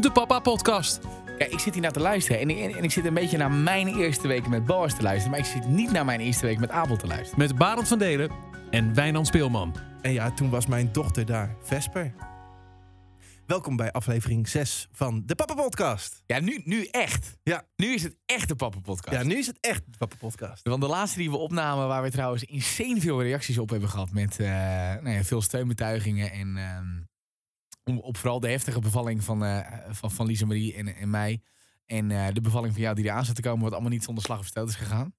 de Papa Podcast. Kijk, ik zit hier naar te luisteren en ik, en ik zit een beetje naar mijn eerste weken met Boas te luisteren. Maar ik zit niet naar mijn eerste week met Abel te luisteren. Met Barend van Delen en Wijnand Speelman. En ja, toen was mijn dochter daar, Vesper. Welkom bij aflevering 6 van de Papa Podcast. Ja, nu, nu echt. Ja. Nu is het echt de Papa Podcast. Ja, nu is het echt de Papa Podcast. Want de laatste die we opnamen, waar we trouwens insane veel reacties op hebben gehad. Met eh, nou ja, veel steunbetuigingen. En ehm, om- op vooral de heftige bevalling van, eh van, van Lisa Marie en, en mij. En eh, de bevalling van jou die eraan zit te komen. Wat allemaal niet zonder slag of stoot is gegaan.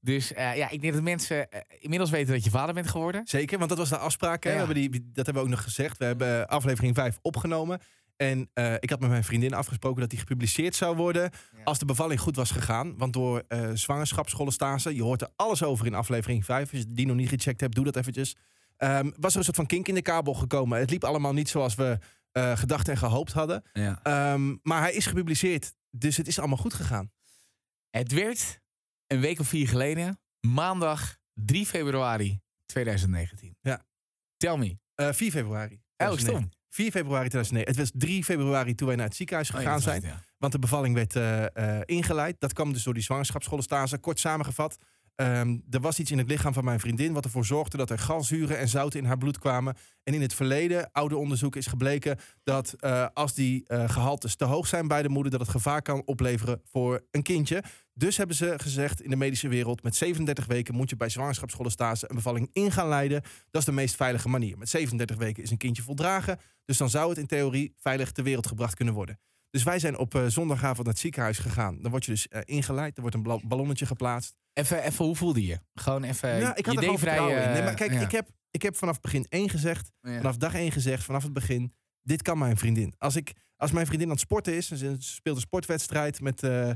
Dus eh, ja, ik denk dat mensen inmiddels weten dat je vader bent geworden. Zeker, want dat was de afspraak. Hè? Ja. We hebben die, dat hebben we ook nog gezegd. We hebben aflevering 5 opgenomen. En ik had met mijn vriendin afgesproken dat die gepubliceerd zou worden. Ja. Als de bevalling goed was gegaan. Want door zwangerschapscholestase, je hoort er alles over in aflevering 5. Als je die nog niet gecheckt hebt, doe dat eventjes. Ehm, was er een soort van kink in de kabel gekomen. Het liep allemaal niet zoals we eh, gedacht en gehoopt hadden. Ja. Ehm, maar hij is gepubliceerd. Dus het is allemaal goed gegaan. Het werd een week of vier geleden, maandag 3 februari 2019. Ja. Tell me. Eh 4 februari. Oh, 2009. stom. 4 februari 2009. Het was 3 februari toen wij naar het ziekenhuis Oh ja, gegaan zijn. het, ja. Want de bevalling werd eh, eh, ingeleid. Dat kwam dus door die zwangerschapscholestase. Kort samengevat. Ehm, er was iets in het lichaam van mijn vriendin wat ervoor zorgde dat er galzuren en zouten in haar bloed kwamen. En in het verleden, oude onderzoek, is gebleken dat eh, als die eh, gehaltes te hoog zijn bij de moeder, dat het gevaar kan opleveren voor een kindje. Dus hebben ze gezegd in de medische wereld, met 37 weken moet je bij zwangerschapscholestase een bevalling in gaan leiden. Dat is de meest veilige manier. Met 37 weken is een kindje voldragen. Dus dan zou het in theorie veilig ter wereld gebracht kunnen worden. Dus wij zijn op eh, zondagavond naar het ziekenhuis gegaan. Dan word je dus eh, ingeleid. Er wordt een ballonnetje geplaatst. Even, even, hoe voelde je? Gewoon even. ja, ik had. Nee, maar kijk, ja. ik, heb, ik heb vanaf begin 1 gezegd, vanaf dag 1 gezegd, vanaf het begin, dit kan mijn vriendin. Als, ik, als mijn vriendin aan het sporten is, en ze speelt een sportwedstrijd met eh,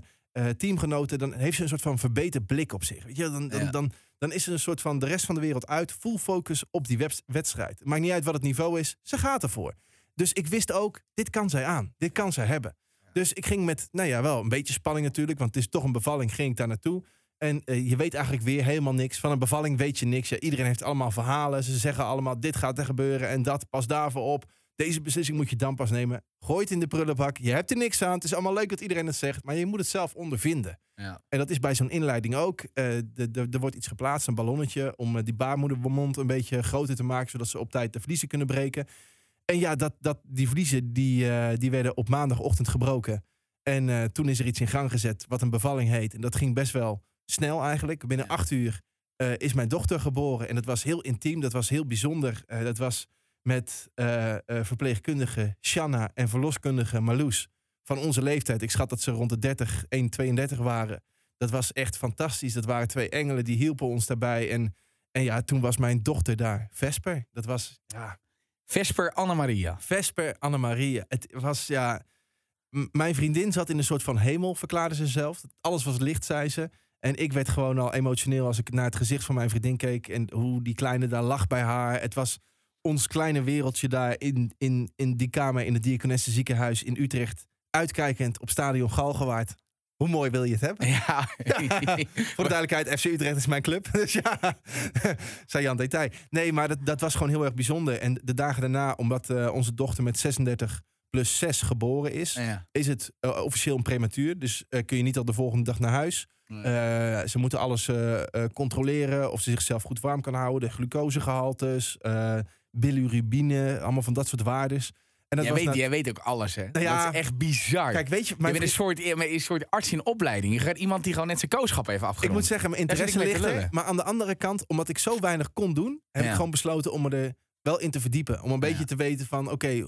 teamgenoten, dan heeft ze een soort van verbeterd blik op zich. Weet je? Dan, dan, dan, dan is ze een soort van de rest van de wereld uit, full focus op die wedstrijd. Maakt niet uit wat het niveau is, ze gaat ervoor. Dus ik wist ook, dit kan zij aan, dit kan zij hebben. Dus ik ging met, nou ja, wel een beetje spanning natuurlijk, want het is toch een bevalling, ging ik daar naartoe. En eh, je weet eigenlijk weer helemaal niks. Van een bevalling weet je niks. Ja, iedereen heeft allemaal verhalen. Ze zeggen allemaal, dit gaat er gebeuren en dat. Pas daarvoor op. Deze beslissing moet je dan pas nemen. Gooi het in de prullenbak. Je hebt er niks aan. Het is allemaal leuk dat iedereen het zegt. Maar je moet het zelf ondervinden. Ja. En dat is bij zo'n inleiding ook. De- er wordt iets geplaatst, een ballonnetje... om eh, die baarmoedermond een beetje groter te maken... zodat ze op tijd de vliezen kunnen breken. En ja, dat, dat, die vliezen die, eh, die werden op maandagochtend gebroken. En eh, toen is er iets in gang gezet wat een bevalling heet. En dat ging best wel snel eigenlijk. Binnen Ja. acht uur eh, is mijn dochter geboren. En dat was heel intiem, dat was heel bijzonder. Dat was met verpleegkundige Shanna en verloskundige Marloes van onze leeftijd. Ik schat dat ze rond de 30, 1, 32 waren. Dat was echt fantastisch. Dat waren twee engelen die hielpen ons daarbij. En, en ja, toen was mijn dochter daar, Vesper. Dat was, ja, Vesper Anna-Maria. Vesper Annemaria. Het was, ja... Mijn vriendin zat in een soort van hemel, verklaarde ze zelf. Alles was licht, zei ze. En ik werd gewoon al emotioneel als ik naar het gezicht van mijn vriendin keek. En hoe die kleine daar lag bij haar. Het was ons kleine wereldje daar in, in, in die kamer in het Diakonesse ziekenhuis in Utrecht. Uitkijkend op stadion Galgenwaard. Hoe mooi wil je het hebben? Ja. Voor de duidelijkheid, FC Utrecht is mijn club. Dus ja, zei Jan Detail. Nee, maar dat, dat was gewoon heel erg bijzonder. En de dagen daarna, omdat eh, onze dochter met 36 plus 6 geboren is, ja. is het eh, officieel een prematuur. Dus eh, kun je niet al de volgende dag naar huis. Nee. Ze moeten alles controleren of ze zichzelf goed warm kan houden. De glucosegehaltes, eh bilirubine, allemaal van dat soort waardes. Dat jij, weet, na- jij weet ook alles, hè? Nou ja, dat is echt bizar. Kijk, weet je, je mijn bent een soort, een soort arts in opleiding. Je gaat iemand die gewoon net zijn kooschap heeft ik afgerond. moet zeggen, mijn interesse ik ligt er. Maar aan de andere kant, omdat ik zo weinig kon doen, heb Ja. ik gewoon besloten om me er wel in te verdiepen. Om een beetje Ja. te weten van, oké,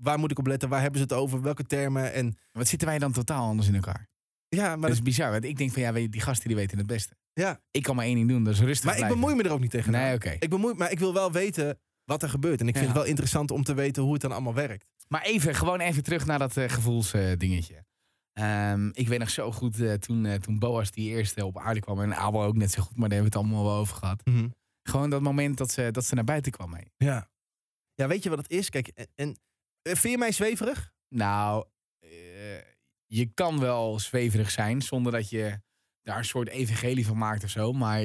waar moet ik op letten? Waar hebben ze het over? Welke termen? En Wat zitten wij dan totaal anders in elkaar? ja, maar, dat is bizar. Want ik denk van, ja, je, die gasten die weten het beste. ja. Ik kan maar één ding doen, dat is rustig maar ik bemoei me er ook niet tegen. Nee, oké. Ik bemoei, maar ik wil wel weten wat er gebeurt. En ik vind Ja. het wel interessant om te weten hoe het dan allemaal werkt. Maar even, gewoon even terug naar dat eh, gevoelsdingetje. Ehm, ik weet nog zo goed eh, toen, eh, toen Boas die eerste op aarde kwam. En Abel ook net zo goed, maar daar hebben we het allemaal wel over gehad. Gewoon dat moment dat ze, dat ze naar buiten kwam mee. Ja. Ja, weet je wat het is? Kijk, en, en vind je mij zweverig? Nou, je kan wel zweverig zijn zonder dat je daar een soort evangelie van maakt of zo. Maar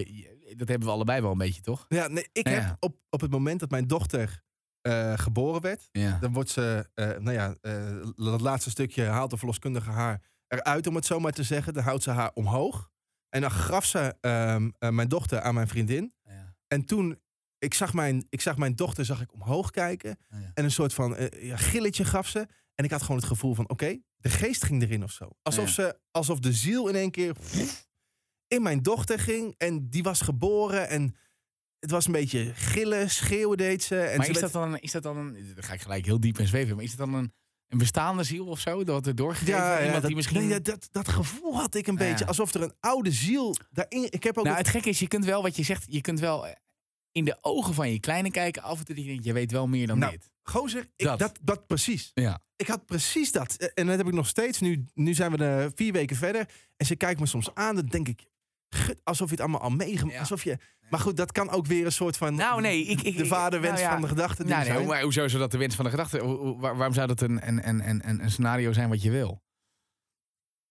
dat hebben we allebei wel een beetje, toch? Ja, nee, ik heb op, op het moment dat mijn dochter eh, geboren werd. Dan wordt ze, eh, nou ja, eh, dat laatste stukje haalt de verloskundige haar eruit, om het zo maar te zeggen. Dan houdt ze haar omhoog. En dan gaf ze ehm, eh, mijn dochter aan mijn vriendin. Ja. En toen, ik zag mijn, ik zag mijn dochter zag ik omhoog kijken. Ja. En een soort van ja, gilletje gaf ze. En ik had gewoon het gevoel van, oké, de geest ging erin of zo. Alsof, Ja. ze, alsof de ziel in één keer in mijn dochter ging. En die was geboren en het was een beetje gillen, schreeuwen deed ze. En Maar ze is werd- dat dan, is dat dan een, dan ga ik gelijk heel diep in zweven, maar is dat dan een, een bestaande ziel of zo? Dat er doorgegeven iemand dat, die misschien... nee, dat, dat gevoel had ik een Ja. beetje. Alsof er een oude ziel daarin... Ik heb ook... nou, het- het gekke is, je kunt wel, wat je zegt, je kunt wel eh, in de ogen van je kleine kijken. Af en toe dat je denkt, je weet wel meer dan Nou, dit. gozer, ik, dat. dat. Dat, precies. Ja. Ik had precies dat. Eh, En dat heb ik nog steeds. Nu, nu zijn we er vier weken verder. En ze kijkt me soms aan. Dan denk ik, alsof je het allemaal al meegemaakt Ja. Alsof je... Maar goed, dat kan ook weer een soort van... Nou, nee, ik- ik- de vaderwens nou ja. van de gedachte Nou, nee, zijn. hoezo is dat de wens van de gedachte? Hoe- hoe- waar- waarom zou dat een, een, een, een, een, een scenario zijn wat je wil?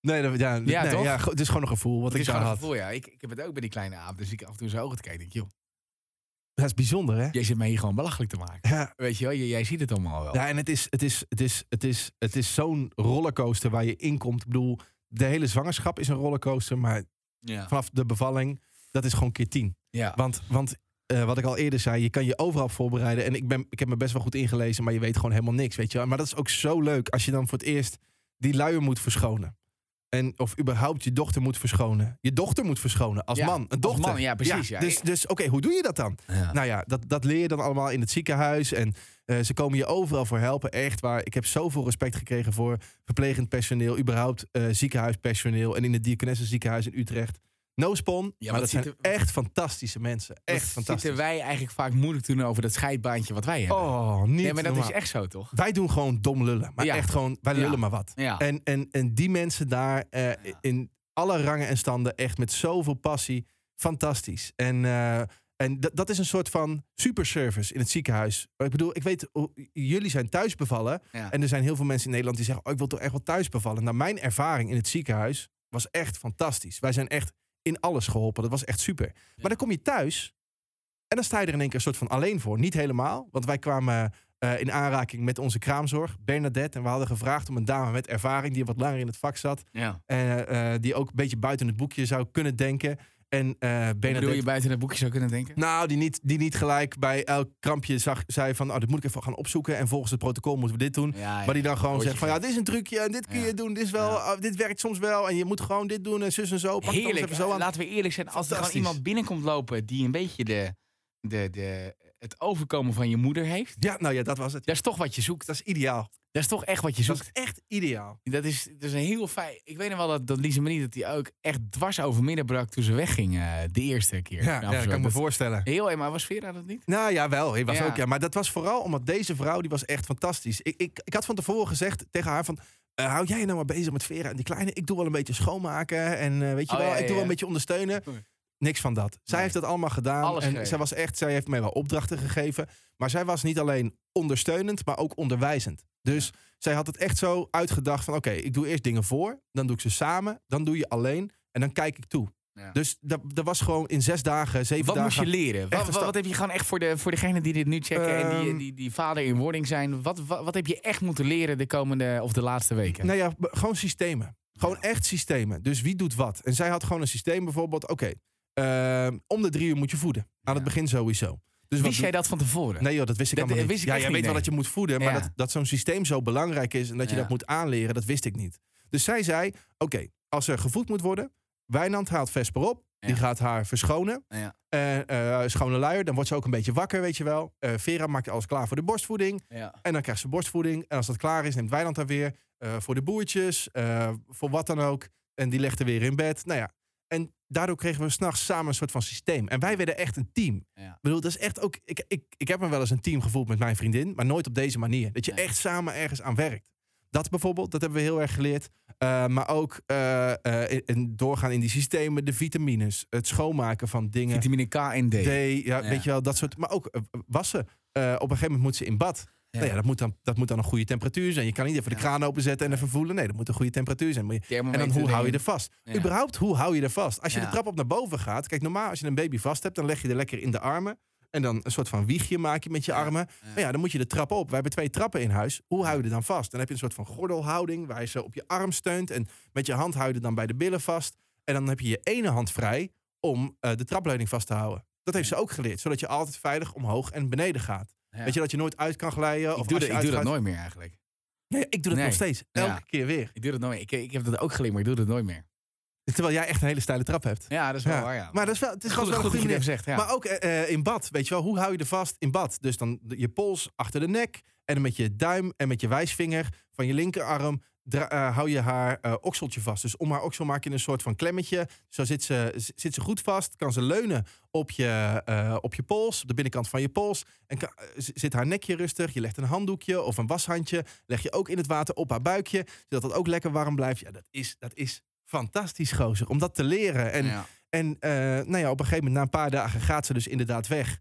Nee, dat, ja, Ja, nee, toch? ja, het is gewoon een gevoel wat Het ik is daar gewoon een had. gevoel, ja. Ik, ik heb het ook bij die kleine aap. Dus ik af en toe zijn ogen te kijken. Denk, joh, Dat is bijzonder, hè? jij zit mij hier gewoon belachelijk te maken. Ja, Weet je wel, jij, jij ziet het allemaal wel. Ja, en het is, het is, het is, het is, het is zo'n rollercoaster waar je in komt. Ik bedoel, de hele zwangerschap is een rollercoaster, maar Ja. vanaf de bevalling, dat is gewoon keer tien. ja. Want, want eh, wat ik al eerder zei, je kan je overal voorbereiden. En ik, ben, ik heb me best wel goed ingelezen, maar je weet gewoon helemaal niks, weet je wel. Maar dat is ook zo leuk als je dan voor het eerst die luier moet verschonen. En of überhaupt je dochter moet verschonen. Je dochter moet verschonen als Ja, man. Een als dochter. man, ja, precies, ja. Dus, dus oké, hoe doe je dat dan? Nou ja, dat, dat leer je dan allemaal in het ziekenhuis. En eh, ze komen je overal voor helpen. Echt waar. Ik heb zoveel respect gekregen voor verplegend personeel. Überhaupt eh, ziekenhuispersoneel. En in het Diakonesse ziekenhuis in Utrecht. No spon. Ja, maar dat zijn echt fantastische mensen. Echt fantastisch. zitten wij eigenlijk vaak moeilijk doen over dat scheidbaantje wat wij hebben. Oh, niet nee, maar dat normaal. is echt zo, toch? Wij doen gewoon dom lullen. Maar Ja. echt gewoon, wij Ja. lullen maar wat. Ja. En, en, en die mensen daar eh, in alle rangen en standen echt met zoveel passie. Fantastisch. En, eh, en dat- is een soort van superservice in het ziekenhuis. Ik bedoel, ik weet, jullie zijn thuis bevallen. Ja. En er zijn heel veel mensen in Nederland die zeggen, oh, ik wil toch echt wel thuis bevallen. Nou, mijn ervaring in het ziekenhuis was echt fantastisch. Wij zijn echt in alles geholpen. Dat was echt super. Maar dan kom je thuis en dan sta je er in één keer een soort van alleen voor. Niet helemaal, want wij kwamen eh, in aanraking met onze kraamzorg, Bernadette. En we hadden gevraagd om een dame met ervaring die wat langer in het vak zat. ja. En eh, die ook een beetje buiten het boekje zou kunnen denken. En eh Bedoel je buiten het boekje zou kunnen denken? Nou, die niet, die niet gelijk bij elk krampje zag, zei van... Oh, dit moet ik even gaan opzoeken en volgens het protocol moeten we dit doen. Ja, Maar die dan gewoon zegt van... Ja, dit is een trucje en dit kun je doen. Dit, is wel, oh, dit werkt soms wel en je moet gewoon dit doen en zus en zo. Pak Heerlijk. even zo aan. Laten we eerlijk zijn. Als er gewoon iemand binnenkomt lopen die een beetje de, de, de, het overkomen van je moeder heeft. Ja, nou ja, dat was het. Dat is toch wat je zoekt. Dat is ideaal. Dat is toch echt wat je Dat zoekt. is echt ideaal. Dat is, dat is een heel fijn. Ik weet nog wel dat, dat Lise Marie dat die ook echt dwars over midden brak toen ze wegging eh, de eerste keer. Ja, Nou, ja, kan ik me dat- voorstellen. Heel erg, maar was Vera dat niet? Nou ja, wel. Hij was Ja. ook, ja. Maar dat was vooral omdat deze vrouw, die was echt fantastisch. Ik, ik, ik had van tevoren gezegd tegen haar van... eh, hou jij nou maar bezig met Vera en die kleine? Ik doe wel een beetje schoonmaken en eh, weet je Oh, wel, ja, ik doe wel een beetje ondersteunen. Niks van dat. Zij Nee. heeft dat allemaal gedaan. Alles en zij was echt, zij heeft mij wel opdrachten gegeven. Maar zij was niet alleen ondersteunend, maar ook onderwijzend. Dus zij had het echt zo uitgedacht van oké, ik doe eerst dingen voor, dan doe ik ze samen, dan doe je alleen en dan kijk ik toe. Ja. Dus dat, dat was gewoon in zes dagen, zeven Wat dagen. moest je leren? Wat, wat, wat heb je gewoon echt voor, de, voor degenen die dit nu checken en die, Ehm. die, die vader in wording zijn? Wat, wat, wat heb je echt moeten leren de komende of de laatste weken? Nou ja, gewoon systemen. Gewoon echt systemen. Dus wie doet wat? En zij had gewoon een systeem bijvoorbeeld. Oké, ehm, om de drie uur moet je voeden. Aan Ja. het begin sowieso. Dus Wist jij dat van tevoren? Nee joh, dat wist ik Dat- allemaal niet. ik ja, jij niet, weet wel dat je moet voeden. Maar Ja. dat, dat zo'n systeem zo belangrijk is en dat je Ja. dat moet aanleren, dat wist ik niet. Dus zij zei, oké, als er gevoed moet worden, Wijnand haalt Vesper op. Die gaat haar verschonen. Ja. Eh, schone luier, dan wordt ze ook een beetje wakker, weet je wel. Eh, Vera maakt alles klaar voor de borstvoeding. Ja. En dan krijgt ze borstvoeding. En als dat klaar is, neemt Wijnand haar weer eh, voor de boertjes, voor wat dan ook. En die legt er weer in bed. Nou ja, en daardoor kregen we s'nachts samen een soort van systeem. En wij werden echt een team. Ja. Ik bedoel, dat is echt ook... Ik, ik, ik heb me wel eens een team gevoeld met mijn vriendin, maar nooit op deze manier. Dat je Nee. echt samen ergens aan werkt. Dat bijvoorbeeld, dat hebben we heel erg geleerd. Eh, maar ook eh, eh, in- doorgaan in die systemen, de vitamines, het schoonmaken van dingen. Vitamine K en D. D, ja, Ja. weet je wel, dat soort. Maar ook wassen. Op een gegeven moment moet ze in bad. Ja. Nou ja, dat, moet dan, dat moet dan een goede temperatuur zijn. Je kan niet even de kraan openzetten en even voelen. Nee, dat moet een goede temperatuur zijn. En dan hoe hou je er vast? Überhaupt, hoe hou je er vast? Als je de trap op naar boven gaat. Kijk, normaal als je een baby vast hebt, dan leg je er lekker in de armen. En dan een soort van wiegje maak je met je armen. ja. Maar ja, dan moet je de trap op. We hebben twee trappen in huis. Hoe hou je er dan vast? Dan heb je een soort van gordelhouding waar je ze op je arm steunt. En met je hand hou je er dan bij de billen vast. En dan heb je je ene hand vrij om eh, de trapleuning vast te houden. Dat heeft ze ook geleerd. Zodat je altijd veilig omhoog en beneden gaat. Ja. Weet je, dat je nooit uit kan glijden. ik of doe, dat, ik doe dat uitgaat- nooit meer eigenlijk. Nee, ik doe dat Nee. nog steeds. Elke Ja. keer weer. Ik doe dat nooit. Ik, ik heb dat ook geleerd, maar ik doe dat nooit meer. Terwijl jij echt een hele steile trap hebt. Ja, dat is wel Ja. waar, ja. Maar dat is wel, het is goed, wel een goed goede je het manier. even zegt, ja. Maar ook eh, eh, in bad, weet je wel, hoe hou je er vast in bad? Dus dan je pols achter de nek en dan met je duim en met je wijsvinger van je linkerarm eh, hou je haar eh, okseltje vast. Dus om haar oksel maak je een soort van klemmetje. Zo zit ze, zit ze goed vast, kan ze leunen op je, eh, op je pols, op de binnenkant van je pols. En kan- zit haar nekje rustig. Je legt een handdoekje of een washandje, leg je ook in het water op haar buikje, zodat het ook lekker warm blijft. Ja, dat is, dat is fantastisch, gozer, om dat te leren. En ja. en nou ja, op een gegeven moment, na een paar dagen, gaat ze dus inderdaad weg.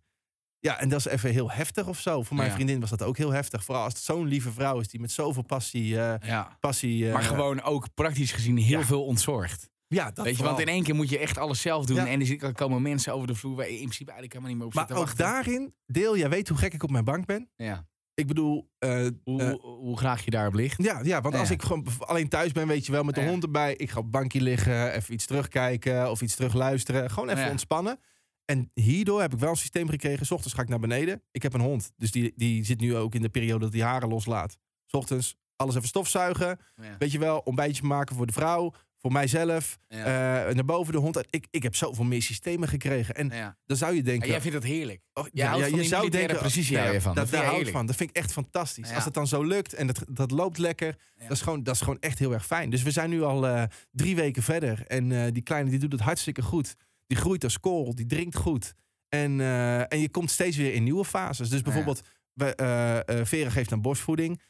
Ja, en dat is even heel heftig of zo. Voor mijn Ja. vriendin was dat ook heel heftig. Vooral als het zo'n lieve vrouw is die met zoveel passie. eh, ja. passie eh, Maar gewoon ook praktisch gezien heel ja. veel ontzorgd. Ja, dat Weet je, vooral. want in één keer moet je echt alles zelf doen. En er komen mensen over de vloer waar je in principe eigenlijk helemaal niet meer op zit Maar ook wachten. daarin, deel, jij weet hoe gek ik op mijn bank ben. Ja. Ik bedoel, eh, Hoe, hoe graag je daarop ligt. ja, ja, want als ik gewoon alleen thuis ben, weet je wel, met de hond erbij. Ik ga op het bankje liggen, even iets terugkijken of iets terugluisteren. Gewoon even ontspannen. En hierdoor heb ik wel een systeem gekregen. 's ochtends ga ik naar beneden. Ik heb een hond, dus die, die zit nu ook in de periode dat hij haren loslaat. 's ochtends alles even stofzuigen. Ja. Weet je wel, ontbijtje maken voor de vrouw, voor mijzelf. Ja. eh, naar boven de hond. Ik, ik heb zoveel meer systemen gekregen. En ja. dan zou je denken... En jij vindt dat heerlijk. oh, jij houdt van die militaire precisie, hou je van. Dat, Dat daar je hou ik van. Dat vind ik echt fantastisch. Ja. Als het dan zo lukt en dat, dat loopt lekker. Ja. Dat, is gewoon, dat is gewoon echt heel erg fijn. Dus we zijn nu al eh, drie weken verder. En eh, die kleine die doet het hartstikke goed. Die groeit als kool. Die drinkt goed. En, eh, en je komt steeds weer in nieuwe fases. Dus bijvoorbeeld, we, eh, eh, Vera geeft dan borstvoeding.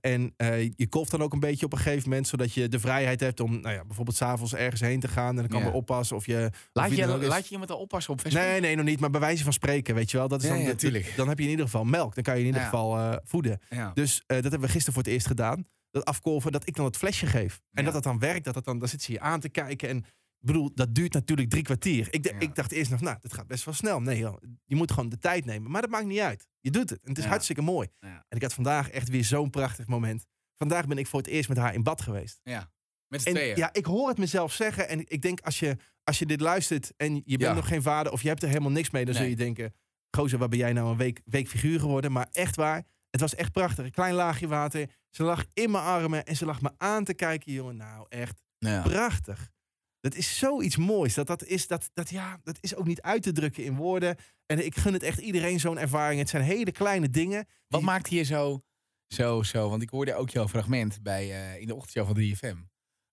En je kolft dan ook een beetje op een gegeven moment, zodat je de vrijheid hebt om nou ja, bijvoorbeeld s'avonds ergens heen te gaan. En dan kan Ja. we oppassen of je. Laat je, dan laat je iemand al oppassen op Facebook? Nee, nee, nog niet. Maar bij wijze van spreken, weet je wel. Dat is dan, ja, dan heb je in ieder geval melk. Dan kan je in ieder geval voeden. Dus dat hebben we gisteren voor het eerst gedaan. Dat afkolven, dat ik dan het flesje geef. En dat dat dan werkt, dat dat dan, dan zit ze je aan te kijken. En bedoel, dat duurt natuurlijk drie kwartier. Ik, Ja. ik dacht eerst nog, nou, dat gaat best wel snel. Nee, joh, je moet gewoon de tijd nemen. Maar dat maakt niet uit. Je doet het. En het is Ja. hartstikke mooi. Ja. En ik had vandaag echt weer zo'n prachtig moment. Vandaag ben ik voor het eerst met haar in bad geweest. ja. Met z'n tweeën. ja, ik hoor het mezelf zeggen. En ik denk, als je, als je dit luistert en je bent nog geen vader... of je hebt er helemaal niks mee, dan zul je denken... gozer, waar ben jij nou een week, figuur geworden? Maar echt waar, het was echt prachtig. Een klein laagje water. Ze lag in mijn armen en ze lag me aan te kijken, jongen. Nou, echt Ja. prachtig. Dat is zoiets moois. Dat, dat, is, dat, dat, ja, dat is ook niet uit te drukken in woorden. En ik gun het echt iedereen zo'n ervaring. Het zijn hele kleine dingen. Wat maakt je zo, zo, zo? Want ik hoorde ook jouw fragment bij, eh, in de ochtendshow van 3FM.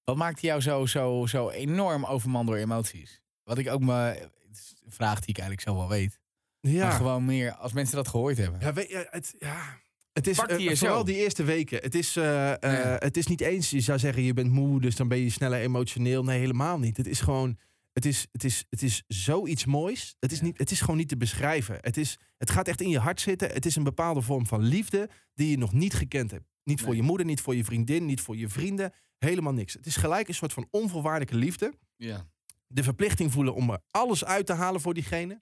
Wat maakt jou zo, zo, zo enorm overman door emoties? Wat ik ook me... Het is een vraag die ik eigenlijk zo wel weet. Ja. Maar gewoon meer als mensen dat gehoord hebben. Ja, weet je, het, ja. Het is Pakt hij eh, vooral die eerste weken. Het is, eh, eh, het is niet eens, je zou zeggen, je bent moe, dus dan ben je sneller emotioneel. Nee, helemaal niet. Het is gewoon, het is, het is, het is zoiets moois. Het is, Ja. niet, het is gewoon niet te beschrijven. Het, is, het gaat echt in je hart zitten. Het is een bepaalde vorm van liefde die je nog niet gekend hebt. Niet voor je moeder, niet voor je vriendin, niet voor je vrienden. Helemaal niks. Het is gelijk een soort van onvoorwaardelijke liefde Ja. de verplichting voelen om er alles uit te halen voor diegene.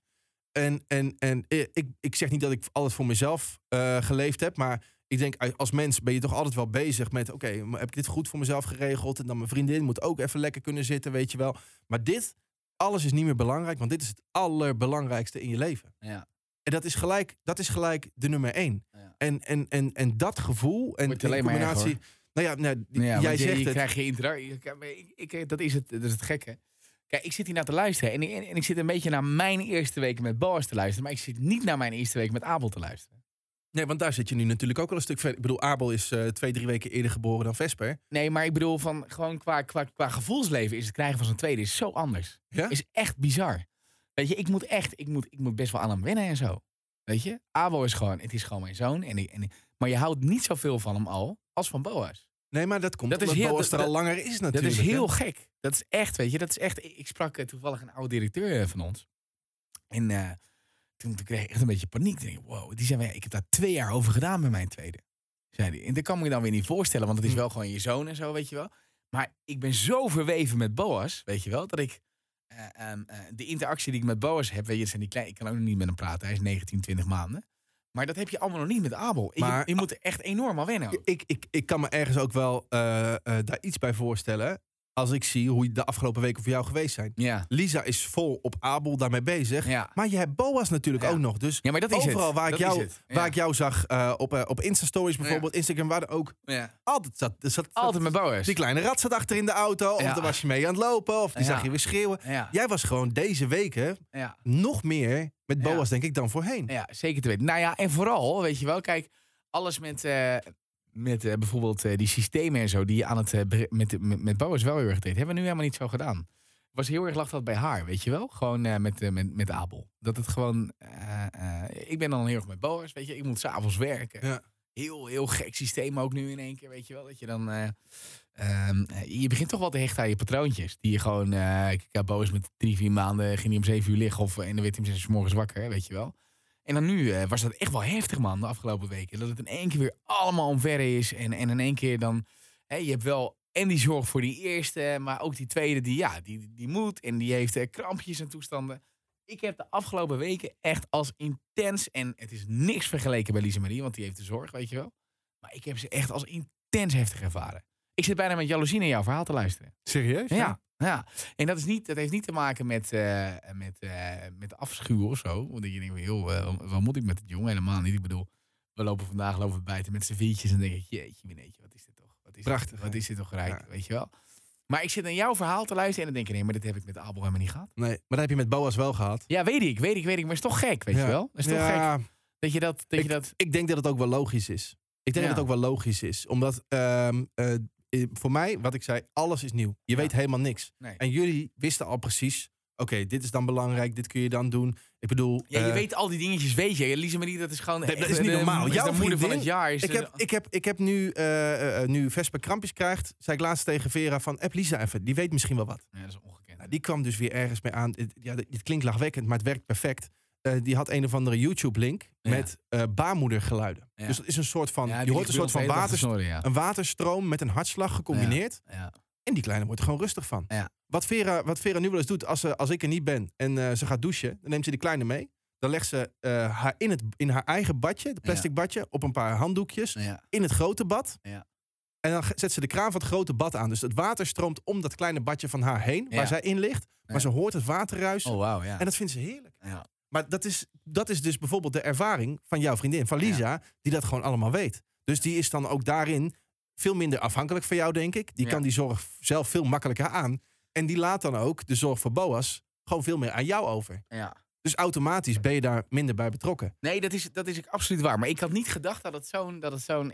En, en, en ik, ik zeg niet dat ik alles voor mezelf eh, geleefd heb, maar ik denk eh, als mens ben je toch altijd wel bezig met: oké, heb ik dit goed voor mezelf geregeld? En dan mijn vriendin moet ook even lekker kunnen zitten, weet je wel. Maar dit, alles is niet meer belangrijk, want dit is het allerbelangrijkste in je leven. Ja. En dat is gelijk, dat is gelijk de nummer één. Ja. En, en, en, en dat gevoel en erger, combinatie. nou ja, nou, Ja, jij je, zegt je het. krijgt je interactie. Ik, ik, dat, is het, dat is het gekke. Kijk, ik zit hier naar te luisteren. En, en, en ik zit een beetje naar mijn eerste weken met Boas te luisteren. Maar ik zit niet naar mijn eerste week met Abel te luisteren. Nee, want daar zit je nu natuurlijk ook al een stuk verder. Ik bedoel, Abel is eh, twee, drie weken eerder geboren dan Vesper. Nee, maar ik bedoel, van, gewoon qua, qua, qua gevoelsleven is het krijgen van zijn tweede is zo anders. Ja? Is echt bizar. Weet je, ik moet echt, ik moet, ik moet best wel aan hem wennen en zo. Weet je, Abel is gewoon, het is gewoon mijn zoon. En ik, en ik- maar je houdt niet zoveel van hem al als van Boas. Nee, maar dat komt Dat is omdat heel- Boas er al langer is natuurlijk. Dat is hè? heel gek. Dat is echt, weet je, dat is echt. Ik sprak eh, toevallig een oude directeur eh, van ons. En eh, toen, toen kreeg ik echt een beetje paniek. Ik, wow, die zei, ik heb daar twee jaar over gedaan met mijn tweede. Zei die. En dat kan me dan weer niet voorstellen, want het is Hm. wel gewoon je zoon en zo, weet je wel. Maar ik ben zo verweven met Boas, weet je wel, dat ik eh, ehm, eh, de interactie die ik met Boas heb, weet je, zijn die klein, ik kan ook nog niet met hem praten. Hij is 19, 20 maanden. Maar dat heb je allemaal nog niet met Abel. Maar- je, je moet er echt enorm aan wennen. ook. Ik, ik, ik kan me ergens ook wel eh, eh, daar iets bij voorstellen. Als ik zie hoe de afgelopen weken voor jou geweest zijn. Ja. Lisa is vol op Abel daarmee bezig. Ja. Maar je hebt Boas natuurlijk Ja. ook nog. Dus ja, maar dat is overal het. waar, ik jou, waar ik jou zag eh, op, eh, op Insta-stories bijvoorbeeld, Instagram, waar er ook Ja. altijd zat. zat Altijd met Boas. Die kleine rat zat achter in de auto. Of dan was je mee aan het lopen. Of die zag je weer schreeuwen. Jij was gewoon deze weken nog meer met. Boas, denk ik, dan voorheen. Ja, zeker te weten. Nou ja, en vooral, weet je wel, kijk, alles met, eh, met eh, bijvoorbeeld eh, die systemen en zo, die je aan het, eh, met, met, met wel heel erg deed, hebben we nu helemaal niet zo gedaan. Was heel erg lag dat bij haar, weet je wel? Gewoon met, met, met Abel. Dat het gewoon, ik ben dan heel erg met Boas, weet je, ik moet s'avonds werken. Ja. Heel, heel gek systeem ook nu in één keer, weet je wel? Dat je dan, eh, ehm, eh, je begint toch wel te hechten aan je patroontjes. Die je gewoon, ik heb Boas met drie, vier maanden, ging hij om zeven uur liggen of, en dan werd hij om zes uur morgens wakker, weet je wel? En dan nu eh, was dat echt wel heftig, man, de afgelopen weken. Dat het in één keer weer allemaal omverre is. En, en in één keer dan... Hè, je hebt wel en die zorg voor die eerste, maar ook die tweede, die, ja, die, die moet. En die heeft eh, krampjes en toestanden. Ik heb de afgelopen weken echt als intens... En het is niks vergeleken bij Lise Marie, want die heeft de zorg, weet je wel. Maar ik heb ze echt als intens heftig ervaren. Ik zit bijna met jaloezie naar jouw verhaal te luisteren. Serieus? Ja, ja. En dat, is niet, dat heeft niet te maken met, eh, met, eh, met afschuw of zo. Want je denkt, joh, eh, wat moet ik met het jongen? Helemaal niet. Ik bedoel, we lopen vandaag lopen we buiten met z'n viertjes en denk ik, jeetje, mineetje, wat is dit toch? Wat is Prachtig, Dit, wat is dit toch rijk, Ja. weet je wel? Maar ik zit naar jouw verhaal te luisteren en dan denk ik, nee, maar dit heb ik met Abel helemaal niet gehad. Nee, maar dat heb je met Boas wel gehad. Ja, weet ik, weet ik, weet ik. Maar het is toch gek, weet Ja. je wel? Het is toch ja, gek dat je dat... dat, je dat Ik denk dat het ook wel logisch is. Ik denk Ja. dat het ook wel logisch is. Omdat ehm, eh, eh, voor mij, wat ik zei, alles is nieuw. Je Ja. weet helemaal niks. nee. En jullie wisten al precies, oké, dit is dan belangrijk, dit kun je dan doen. Ik bedoel... Ja, je eh, weet al die dingetjes, weet je. Lise Marie, dat is gewoon... Dat echt is niet de- normaal. is Jouw de moeder van het jaar. Is Ik de- heb, ik heb, ik heb nu, eh, nu Vesper krampjes krijgt, zei ik laatst tegen Vera van, app Lisa even, die weet misschien wel wat. Ja, dat is ongekend. Nou, die kwam dus weer ergens mee aan. Het, ja, het klinkt lachwekkend, maar het werkt perfect. Eh, die had een of andere YouTube-link Ja. met eh baarmoedergeluiden. Ja. Dus dat is een soort van, Ja, je hoort een soort van ons de hele dag water, te snorren, ja. een waterstroom met een hartslag gecombineerd. Ja. En die kleine wordt er gewoon rustig van. Ja. Wat, Vera, wat Vera nu wel eens doet, als, ze, als ik er niet ben en eh, ze gaat douchen, dan neemt ze die kleine mee. Dan legt ze haar in, het, in haar eigen badje, het plastic badje, op een paar handdoekjes, in het grote bad. Ja. En dan zet ze de kraan van het grote bad aan. Dus het water stroomt om dat kleine badje van haar heen, waar zij in ligt. Maar ze hoort het water ruisen. Oh. En dat vindt ze heerlijk. ja. Maar dat is, dat is dus bijvoorbeeld de ervaring van jouw vriendin, van Lisa, die dat gewoon allemaal weet. Dus die is dan ook daarin veel minder afhankelijk van jou, denk ik. Die Ja. kan die zorg zelf veel makkelijker aan. En die laat dan ook de zorg voor Boas gewoon veel meer aan jou over. ja. Dus automatisch ben je daar minder bij betrokken. Nee, dat is, dat is absoluut waar. Maar ik had niet gedacht dat het zo'n... Dat het, zo'n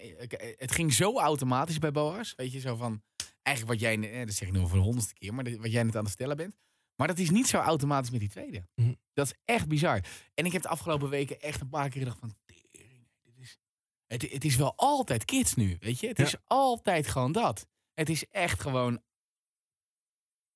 het ging zo automatisch bij Boas. Weet je, zo van... Eigenlijk wat jij... eh, Dat zeg ik nu voor de honderdste keer. Maar wat jij net aan het stellen bent. Maar dat is niet zo automatisch met die tweede. Mhm. Dat is echt bizar. En ik heb de afgelopen weken echt een paar keer gedacht van... Dit is, het, het is wel altijd kids nu, weet je? Het Ja. is altijd gewoon dat. Het is echt gewoon...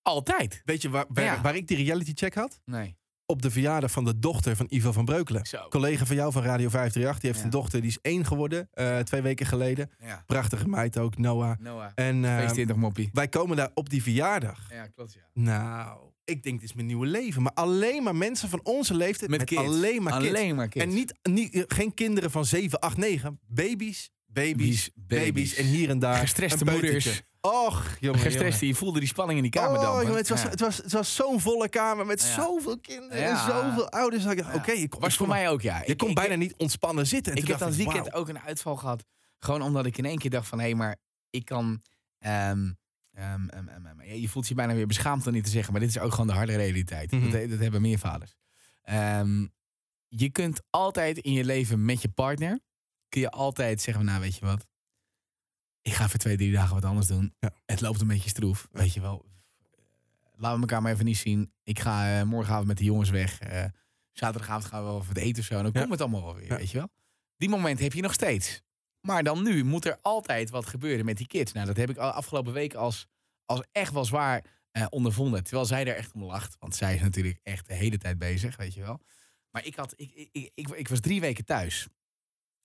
Altijd. Weet je waar, waar, Ja. waar ik die reality check had? Nee. Op de verjaardag van de dochter van Ivo van Breukelen. Zo. Collega van jou van Radio 538. Die heeft Ja. een dochter, die is één geworden. eh, twee weken geleden. Ja. Prachtige meid ook, Noah. Noah. En eh, 22 moppie. wij komen daar op die verjaardag. Ja, klopt ja. Nou, ik denk dit is mijn nieuwe leven. Maar alleen maar mensen van onze leeftijd met, kids. alleen maar kids. Alleen maar kids. En niet, niet, eh, geen kinderen van 7, 8, 9. Baby's, baby's, Baby's, baby's. En hier en daar Gestreste moeders. Och, jongen. Gestrest, je voelde die spanning in die kamer jongen. dan. Oh, jongen, het was, ja. het was, het was zo'n volle kamer met Ja. zoveel kinderen Ja. en zoveel ouders. Ik. Oké, je kon- was ik voor mij ook, ja. Je kon bijna niet ontspannen zitten. En Ik heb dat dacht weekend wauw. ook een uitval gehad. Gewoon omdat ik in één keer dacht van... Hé, maar ik kan... ehm, ehm, ehm, ehm, ja, je voelt je bijna weer beschaamd om niet te zeggen. Maar dit is ook gewoon de harde realiteit. Mhm. dat, dat hebben meer vaders. Je kunt altijd in je leven met je partner... Kun je altijd zeggen, nou weet je wat... Ik ga voor twee, drie dagen wat anders doen. Ja. Het loopt een beetje stroef, weet je wel. Laten we elkaar maar even niet zien. Ik ga eh, morgenavond met de jongens weg. Eh, zaterdagavond gaan we wel even wat eten of zo. En dan Ja. komt het allemaal wel weer, Ja. weet je wel. Die moment heb je nog steeds. Maar dan nu moet er altijd wat gebeuren met die kids. Nou, dat heb ik afgelopen week als, als echt wel zwaar eh, ondervonden. Terwijl zij er echt om lacht. Want zij is natuurlijk echt de hele tijd bezig, weet je wel. Maar ik, had, ik, ik, ik, ik, was drie weken thuis.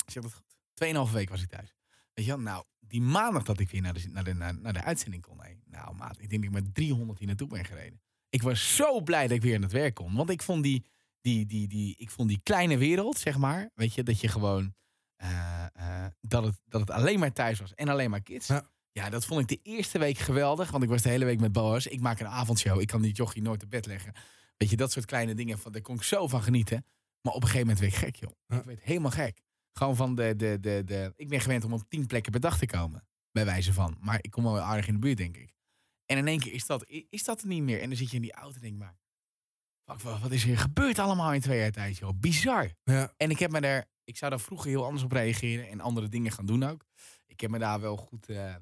Zeg dat goed. Tweeënhalve week was ik thuis. Weet je wel, nou, die maandag dat ik weer naar de, naar de, naar, de uitzending kon. Nou, maat, ik denk dat ik met 300 hier naartoe ben gereden. Ik was zo blij dat ik weer aan het werk kon. Want ik vond die, die, die, die, ik vond die kleine wereld, zeg maar. Weet je, dat je gewoon. Eh, eh, dat, het, dat het alleen maar thuis was en alleen maar kids. Ja. Ja. dat vond ik de eerste week geweldig. Want ik was de hele week met Boas. Ik maak een avondshow. Ik kan die jochie nooit op bed leggen. Weet je, dat soort kleine dingen. Van, daar kon ik zo van genieten. Maar op een gegeven moment werd ik gek, joh. Ik werd helemaal gek. Gewoon van de, de, de, de... Ik ben gewend om op tien plekken per dag te komen. Bij wijze van. Maar ik kom wel aardig in de buurt, denk ik. En in één keer is dat, is dat er niet meer. En dan zit je in die auto en denk maar... Wat, is hier gebeurd allemaal in twee jaar tijd, joh? Bizar. Ja. En ik heb me daar... Ik zou daar vroeger heel anders op reageren. En andere dingen gaan doen ook. Ik heb me daar wel goed... eh,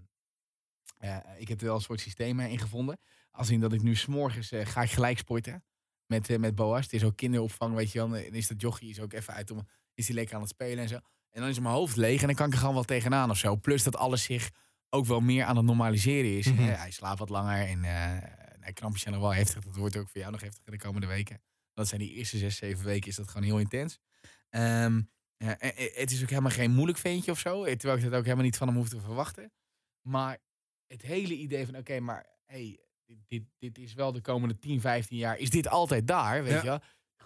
eh, ik heb er wel een soort systeem in gevonden. Als in dat ik nu s'morgens eh, ga ik gelijk sporten. Met, eh, met Boas. Het is ook kinderopvang, weet je wel. En is dat jochie is ook even uit om... Is hij lekker aan het spelen en zo. En dan is mijn hoofd leeg en dan kan ik er gewoon wel tegenaan of zo. Plus dat alles zich ook wel meer aan het normaliseren is. Mhm. Hij slaapt wat langer en eh nee, krampjes zijn nog wel heftig. Dat wordt ook voor jou nog heftiger de komende weken. Dat zijn die eerste zes, zeven weken is dat gewoon heel intens. Ehm, ja, en- en het is ook helemaal geen moeilijk ventje of zo. eh, Terwijl ik dat ook helemaal niet van hem hoef te verwachten. Maar het hele idee van, oké, maar hey, dit, dit, dit is wel de komende 10, 15 jaar. Is dit altijd daar, weet Ja. je wel?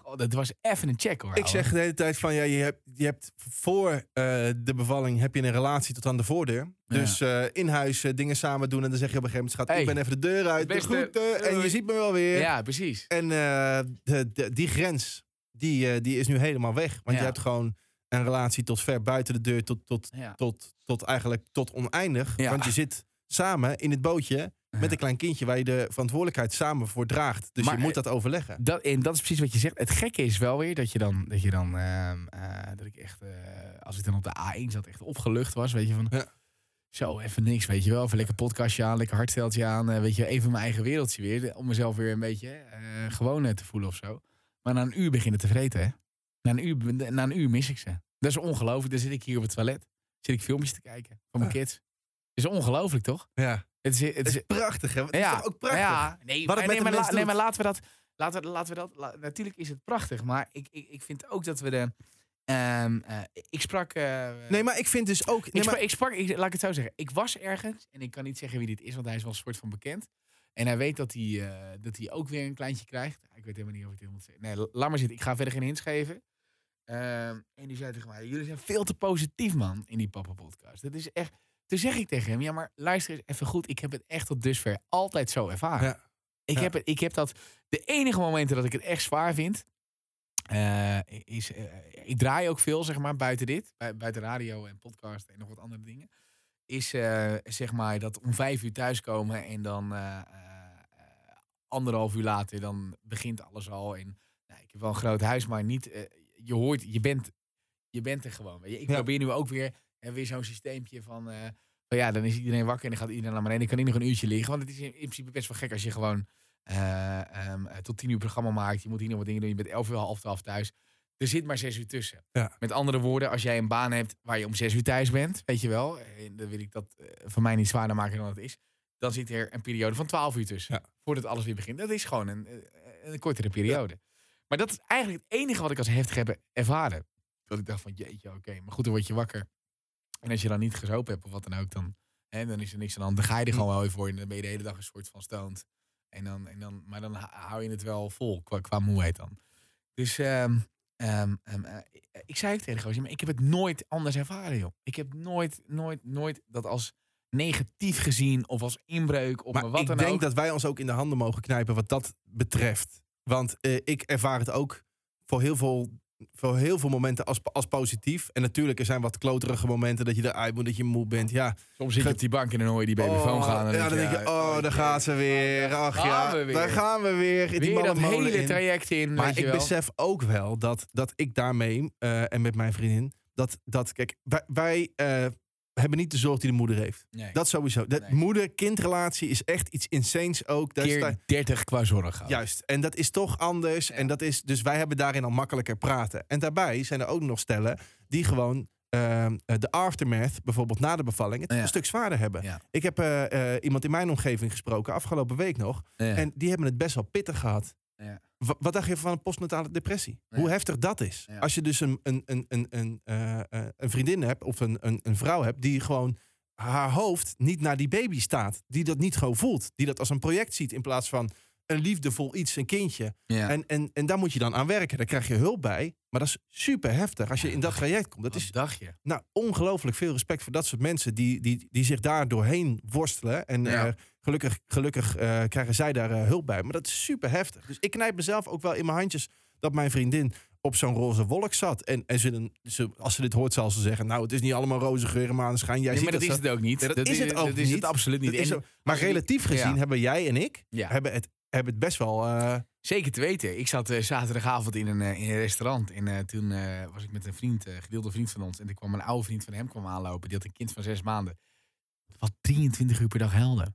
Goh, dat was even een check hoor. Ik zeg de hele tijd van ja, je hebt, je hebt voor eh, de bevalling heb je een relatie tot aan de voordeur. Dus eh, in huis eh, dingen samen doen en dan zeg je op een gegeven moment, schat, Hey, ik ben even de deur uit, de groeten en je ziet me wel weer. Ja, precies. En de, de- die grens, die, die is nu helemaal weg. Want je hebt gewoon een relatie tot ver buiten de deur, tot, tot, tot, tot eigenlijk tot oneindig. Want je zit samen in het bootje met een klein kindje waar je de verantwoordelijkheid samen voor draagt. Dus Maar, je moet dat overleggen. Dat, en dat is precies wat je zegt. Het gekke is wel weer dat je dan, dat je dan, ehm, eh, dat ik echt, eh, als ik dan op de A1 zat, echt opgelucht was, weet je van, Ja. zo even niks, weet je wel, even lekker podcastje aan, lekker hartsteltje aan, eh, weet je, even mijn eigen wereldje weer, om mezelf weer een beetje eh, gewoon eh, te voelen of zo. Maar na een uur beginnen te vreten, hè. Na een uur, na een uur mis ik ze. Dat is ongelooflijk. Dan zit ik hier op het toilet, zit ik filmpjes te kijken van mijn kids. Is ongelooflijk, toch? Ja. Het is, het is, is prachtig, hè? Het is toch ook prachtig? ja, nee, Wat het nee, maar, nee, maar laten we dat. Laten we, laten we dat la- natuurlijk is het prachtig, maar ik, ik, ik vind ook dat we de. ehm, eh, ik sprak. eh, Nee, maar ik vind dus ook... ik, Nee, sprak, maar, ik sprak, ik, laat ik het zo zeggen. Ik was ergens en ik kan niet zeggen wie dit is, want hij is wel een soort van bekend. En hij weet dat hij, eh, dat hij ook weer een kleintje krijgt. Ik weet helemaal niet of ik dit moet zeggen. Nee, laat maar zitten. Ik ga verder geen hints geven. Ehm, en die zei tegen mij: Jullie zijn veel te positief, man, in die Papa-podcast. Dat is echt. Toen zeg ik tegen hem: Ja, maar luister eens even goed. Ik heb het echt tot dusver altijd zo ervaren. Ja. Ik, Ja. heb het, ik heb dat. De enige momenten dat ik het echt zwaar vind. eh, is. eh, ik draai ook veel, zeg maar, buiten dit. bui- Buiten radio en podcast en nog wat andere dingen. Is eh, zeg maar dat om vijf uur thuiskomen en dan. anderhalf uur later, dan begint alles al. En nou, ik heb wel een groot huis, maar niet. je hoort, je bent, je bent er gewoon. Ik probeer nu ook weer, en weer zo'n systeempje van. eh, van ja, dan is iedereen wakker en dan gaat iedereen naar beneden. Dan kan ik nog een uurtje liggen. Want het is in, in principe best wel gek als je gewoon eh, ehm, eh, tot tien uur programma maakt. Je moet hier nog wat dingen doen. Je bent elf uur, half twaalf thuis. Er zit maar zes uur tussen. Ja. Met andere woorden, als jij een baan hebt waar je om zes uur thuis bent, weet je wel, en dan wil ik dat eh, voor mij niet zwaarder maken dan het is, dan zit er een periode van 12 uur tussen. Ja. Voordat alles weer begint. Dat is gewoon een, een kortere periode. Maar dat is eigenlijk het enige wat ik als heftig heb ervaren. Dat ik dacht van, jeetje, oké. Maar goed, dan word je wakker. En als je dan niet gezopen hebt of wat dan ook, dan, hè, dan is er niks aan de hand. Dan ga je er gewoon wel weer voor. En dan ben je de hele dag een soort van stoned. En dan, en dan, maar dan hou je het wel vol qua, qua moeheid dan. Dus ehm, ehm, ehm, eh, ik zei ook tegen maar ik heb het nooit anders ervaren, joh. Ik heb nooit, nooit, nooit dat als negatief gezien of als inbreuk of maar wat ik dan denk ook. dat wij ons ook in de handen mogen knijpen wat dat betreft. Want eh, ik ervaar het ook voor heel veel, voor heel veel momenten als, als positief. En natuurlijk, er zijn wat kloterige momenten dat je eruit moet, dat je moe bent. Ja, Soms zit je op die bank en dan hoor je die babyfoon Oh, gaan. En ja, dan denk je, oh, daar gaat ze weer. Ach ja, we weer. daar gaan we weer. In die weer dat hele in. traject in, Maar ik wel. besef ook wel dat, dat ik daarmee eh, en met mijn vriendin, dat, dat kijk, wij, wij eh, hebben niet de zorg die de moeder heeft. Nee. Dat sowieso. De Nee. moeder-kindrelatie is echt iets insanes ook. Daar keer sta- 30 qua zorg. ook. Juist. En dat is toch anders. Ja. En dat is, dus wij hebben daarin al makkelijker praten. En daarbij zijn er ook nog stellen die gewoon ehm, eh, de aftermath, bijvoorbeeld na de bevalling, het Ja. een stuk zwaarder hebben. Ja. Ik heb eh, eh, iemand in mijn omgeving gesproken, afgelopen week nog. En die hebben het best wel pittig gehad. Ja. Wa- Wat dacht je van een postnatale depressie? Ja. Hoe heftig dat is. Ja. Als je dus een, een, een, een, een, eh, eh, een vriendin hebt of een, een, een vrouw hebt die gewoon haar hoofd niet naar die baby staat. Die dat niet gewoon voelt. Die dat als een project ziet in plaats van een liefdevol iets, een kindje. En, en, en daar moet je dan aan werken. Daar krijg je hulp bij. Maar dat is super heftig als je in dat traject komt. Dat is dacht je? nou, ongelooflijk veel respect voor dat soort mensen die, die, die zich daar doorheen worstelen. En Ja. eh, gelukkig, gelukkig eh, krijgen zij daar eh, hulp bij. Maar dat is super heftig. Dus ik knijp mezelf ook wel in mijn handjes dat mijn vriendin op zo'n roze wolk zat. En, en ze, ze, als ze dit hoort, zal ze zeggen: Nou, het is niet allemaal roze geur en maneschijn. Jij Nee, maar dat is het ook niet. Nee, dat is het ook dat is het absoluut niet. En maar relatief gezien Ja. hebben jij en ik Ja. hebben het, hebben het best wel. eh, Zeker te weten. Ik zat zaterdagavond in een, in een restaurant. En toen was ik met een vriend, gedeelde vriend van ons. En er kwam een oude vriend van hem kwam aanlopen. Die had een kind van zes maanden. Wat 23 uur per dag huilde.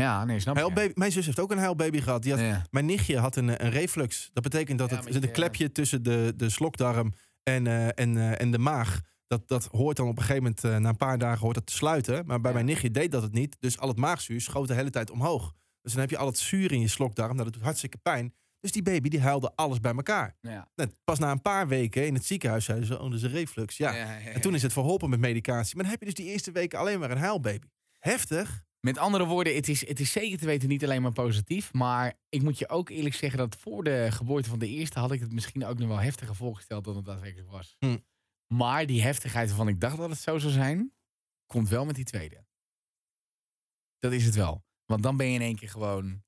Ja. Nee, snap je. mijn zus heeft ook een huilbaby gehad. Die had, Ja. Mijn nichtje had een, een reflux. Dat betekent dat Ja, het zit een je- klepje tussen de, de slokdarm en, eh, en, eh, en de maag. Dat, dat hoort dan op een gegeven moment, eh, na een paar dagen, hoort dat te sluiten. Maar bij Ja. mijn nichtje deed dat het niet. Dus al het maagzuur schoot de hele tijd omhoog. Dus dan heb je al het zuur in je slokdarm. Nou, dat doet hartstikke pijn. Dus die baby die huilde alles bij elkaar. Ja. Nou, pas na een paar weken in het ziekenhuis zeiden ze, oh, dat is een reflux. Ja. En toen is het verholpen met medicatie. Maar dan heb je dus die eerste weken alleen maar een huilbaby. Heftig. Met andere woorden, het is, het is zeker te weten niet alleen maar positief. Maar ik moet je ook eerlijk zeggen dat voor de geboorte van de eerste had ik het misschien ook nog wel heftiger voorgesteld dan het daadwerkelijk was. Hm. Maar die heftigheid waarvan ik dacht dat het zo zou zijn, komt wel met die tweede. Dat is het wel. Want dan ben je in één keer gewoon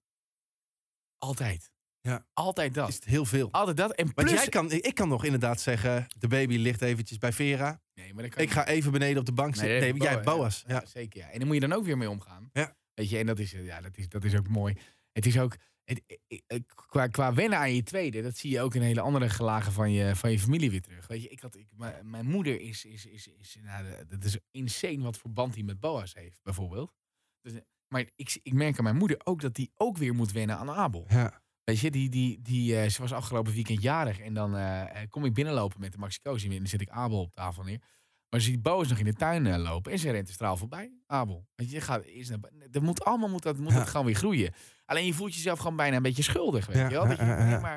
altijd. Ja. Altijd dat. Is het heel veel. Altijd dat. En Want plus... jij kan, ik kan nog inderdaad zeggen, de baby ligt eventjes bij Vera. Nee, maar dat kan Ik ga even beneden op de bank zitten. Nee, jij hebt Boas. Ja, Ja. zeker. Ja. En dan moet je dan ook weer mee omgaan. Ja. Weet je, en dat is, eh, ja, dat is, dat is ook mooi. Het is ook, het, eh, eh, qua, qua wennen aan je tweede, dat zie je ook in hele andere gelagen van je, van je familie weer terug. Weet je, ik had, ik, mijn, mijn moeder is, is, is, is nou, dat is insane wat voor band hij met Boas heeft, bijvoorbeeld. Dus, maar ik, ik merk aan mijn moeder ook dat die ook weer moet wennen aan Abel. Ja. Weet je, die, die, die, eh, ze was afgelopen weekend jarig. En dan eh, eh, kom ik binnenlopen met de Maxicosi. En dan zet ik Abel op tafel neer. Maar ze ziet Boas nog in de tuin lopen. En ze rent de straal voorbij. Abel. Weet je, je gaat eerst naar Dat moet allemaal moet dat, moet Ja. dat gewoon weer groeien. Alleen je voelt jezelf gewoon bijna een beetje schuldig. Weet Ja, je wel? Dat je, nee, maar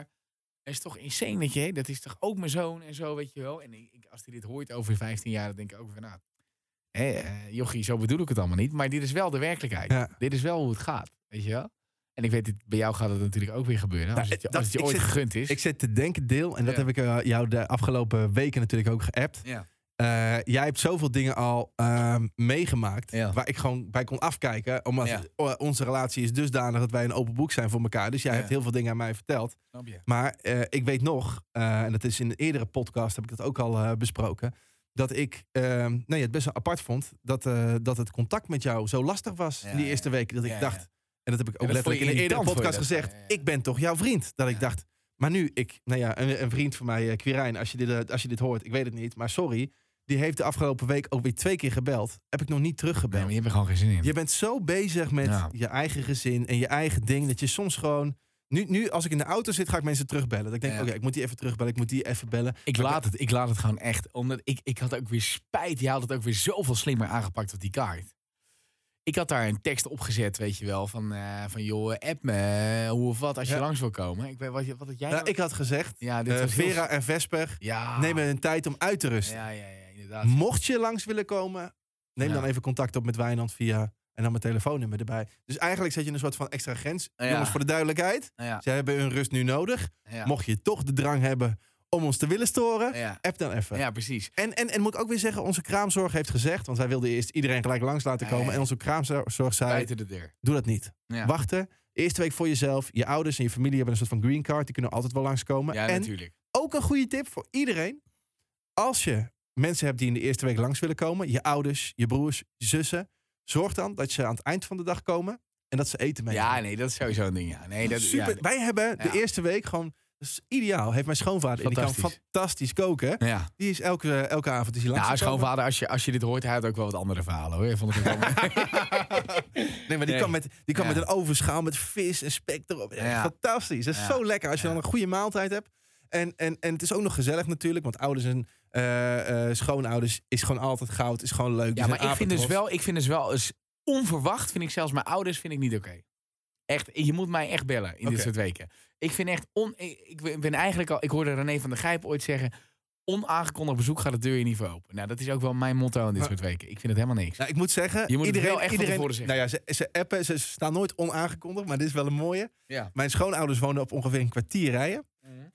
het is toch insane dat je, hè, dat is toch ook mijn zoon en zo, weet je wel. En ik, als hij dit hoort over 15 jaar, dan denk ik ook van, nou, hè, jochie, zo bedoel ik het allemaal niet. Maar dit is wel de werkelijkheid. Ja. Dit is wel hoe het gaat, weet je wel. En ik weet, bij jou gaat het natuurlijk ook weer gebeuren. Als Nou, het je, dat- als het je ik ooit zit- gegund is. Ik zit te denken, deel, en dat heb ik eh, jou de afgelopen weken natuurlijk ook geappt. ja. Eh, jij hebt zoveel dingen al ehm, meegemaakt Ja. waar ik gewoon bij kon afkijken. Omdat Ja. onze relatie is dusdanig dat wij een open boek zijn voor elkaar. Dus jij Ja. hebt heel veel dingen aan mij verteld. Snap je? Maar eh, ik weet nog, eh, en dat is in een eerdere podcast heb ik dat ook al besproken. Dat ik ehm, nee, het best wel apart vond dat, eh, dat het contact met jou zo lastig was Ja, in die ja. eerste weken. Dat ik Ja, dacht, dat heb ik ook letterlijk in een eerdere podcast gezegd. Ja, ja, ja. Ik ben toch jouw vriend. Dat ik dacht, maar nu, ik, nou ja, een, een vriend van mij, eh, Quirijn, als je, dit, eh, als je dit hoort, ik weet het niet, maar sorry. Die heeft de afgelopen week ook weer twee keer gebeld. Heb ik nog niet Nee, teruggebeld. maar je hebt er gewoon geen zin in. Je bent zo bezig met Ja. je eigen gezin en je eigen ding. Dat je soms gewoon. Nu, nu als ik in de auto zit, ga ik mensen terugbellen. Dat ik denk, Ja. oké, ik moet die even terugbellen. Ik moet die even bellen. Ik Maar laat het, ik laat het gewoon echt. Omdat ik, ik had ook weer spijt. Je had het ook weer zoveel slimmer aangepakt op die kaart. Ik had daar een tekst opgezet, weet je wel. Van, eh, van joh, app me hoe of wat als je Ja. langs wil komen. Ik weet wat, wat had jij Nou, nou- ik had gezegd, Ja, dit eh, was heel- Vera en Vesper Ja. nemen hun tijd om uit te rusten. Ja, ja, ja, inderdaad. Mocht je langs willen komen, neem Ja. dan even contact op met Wijnand via... En dan mijn telefoonnummer erbij. Dus eigenlijk zet je een soort van extra grens. Jongens, voor de duidelijkheid. Ze hebben hun rust nu nodig. Mocht je toch de drang hebben om ons te willen storen, ja, app dan even. ja, precies. En, en, en moet ik ook weer zeggen, onze kraamzorg heeft gezegd... want wij wilden eerst iedereen gelijk langs laten komen... En onze kraamzorg zei, Buiten de deur. doe dat niet. Wachten, eerste week voor jezelf. Je ouders en je familie hebben een soort van green card... die kunnen altijd wel langskomen. ja en natuurlijk. ook een goede tip voor iedereen... als je mensen hebt die in de eerste week langs willen komen... je ouders, je broers, je zussen... zorg dan dat ze aan het eind van de dag komen... en dat ze eten mee. Ja, nee, dat is sowieso een ding. Ja. Nee, dat, Super. Wij hebben de eerste week gewoon... Dat is ideaal. Heeft mijn schoonvader. En die kan Fantastisch. koken. ja. Die is elke, elke avond is hij langs Nou, gekomen. schoonvader, als je, als je dit hoort, hij had ook wel wat andere verhalen hoor. Vond ik wel... Nee, maar die Nee. kan, met, die kan Ja. met een ovenschaal met vis en spek erop. Ja. Fantastisch. Dat is Ja. zo lekker als je dan een goede maaltijd hebt. En, en, en het is ook nog gezellig natuurlijk. Want ouders en eh, eh, schoonouders is gewoon altijd goud. Is gewoon leuk. Ja, maar ik vind dus wel, ik vind dus wel eens onverwacht, vind ik zelfs mijn ouders vind ik niet oké. Echt, je moet mij echt bellen in dit soort weken. Ik vind echt on, ik, ben eigenlijk al, ik hoorde René van der Gijp ooit zeggen, onaangekondigd bezoek gaat de deur je niet voor open. Nou, dat is ook wel mijn motto in dit soort weken. Ik vind het helemaal niks. Nou, ik moet zeggen, Je moet het iedereen, wel echt iedereen, tevoren zeggen. Nou ja, ze, ze appen, ze staan nooit onaangekondigd, maar dit is wel een mooie. Ja. Mijn schoonouders wonen op ongeveer een kwartier rijden.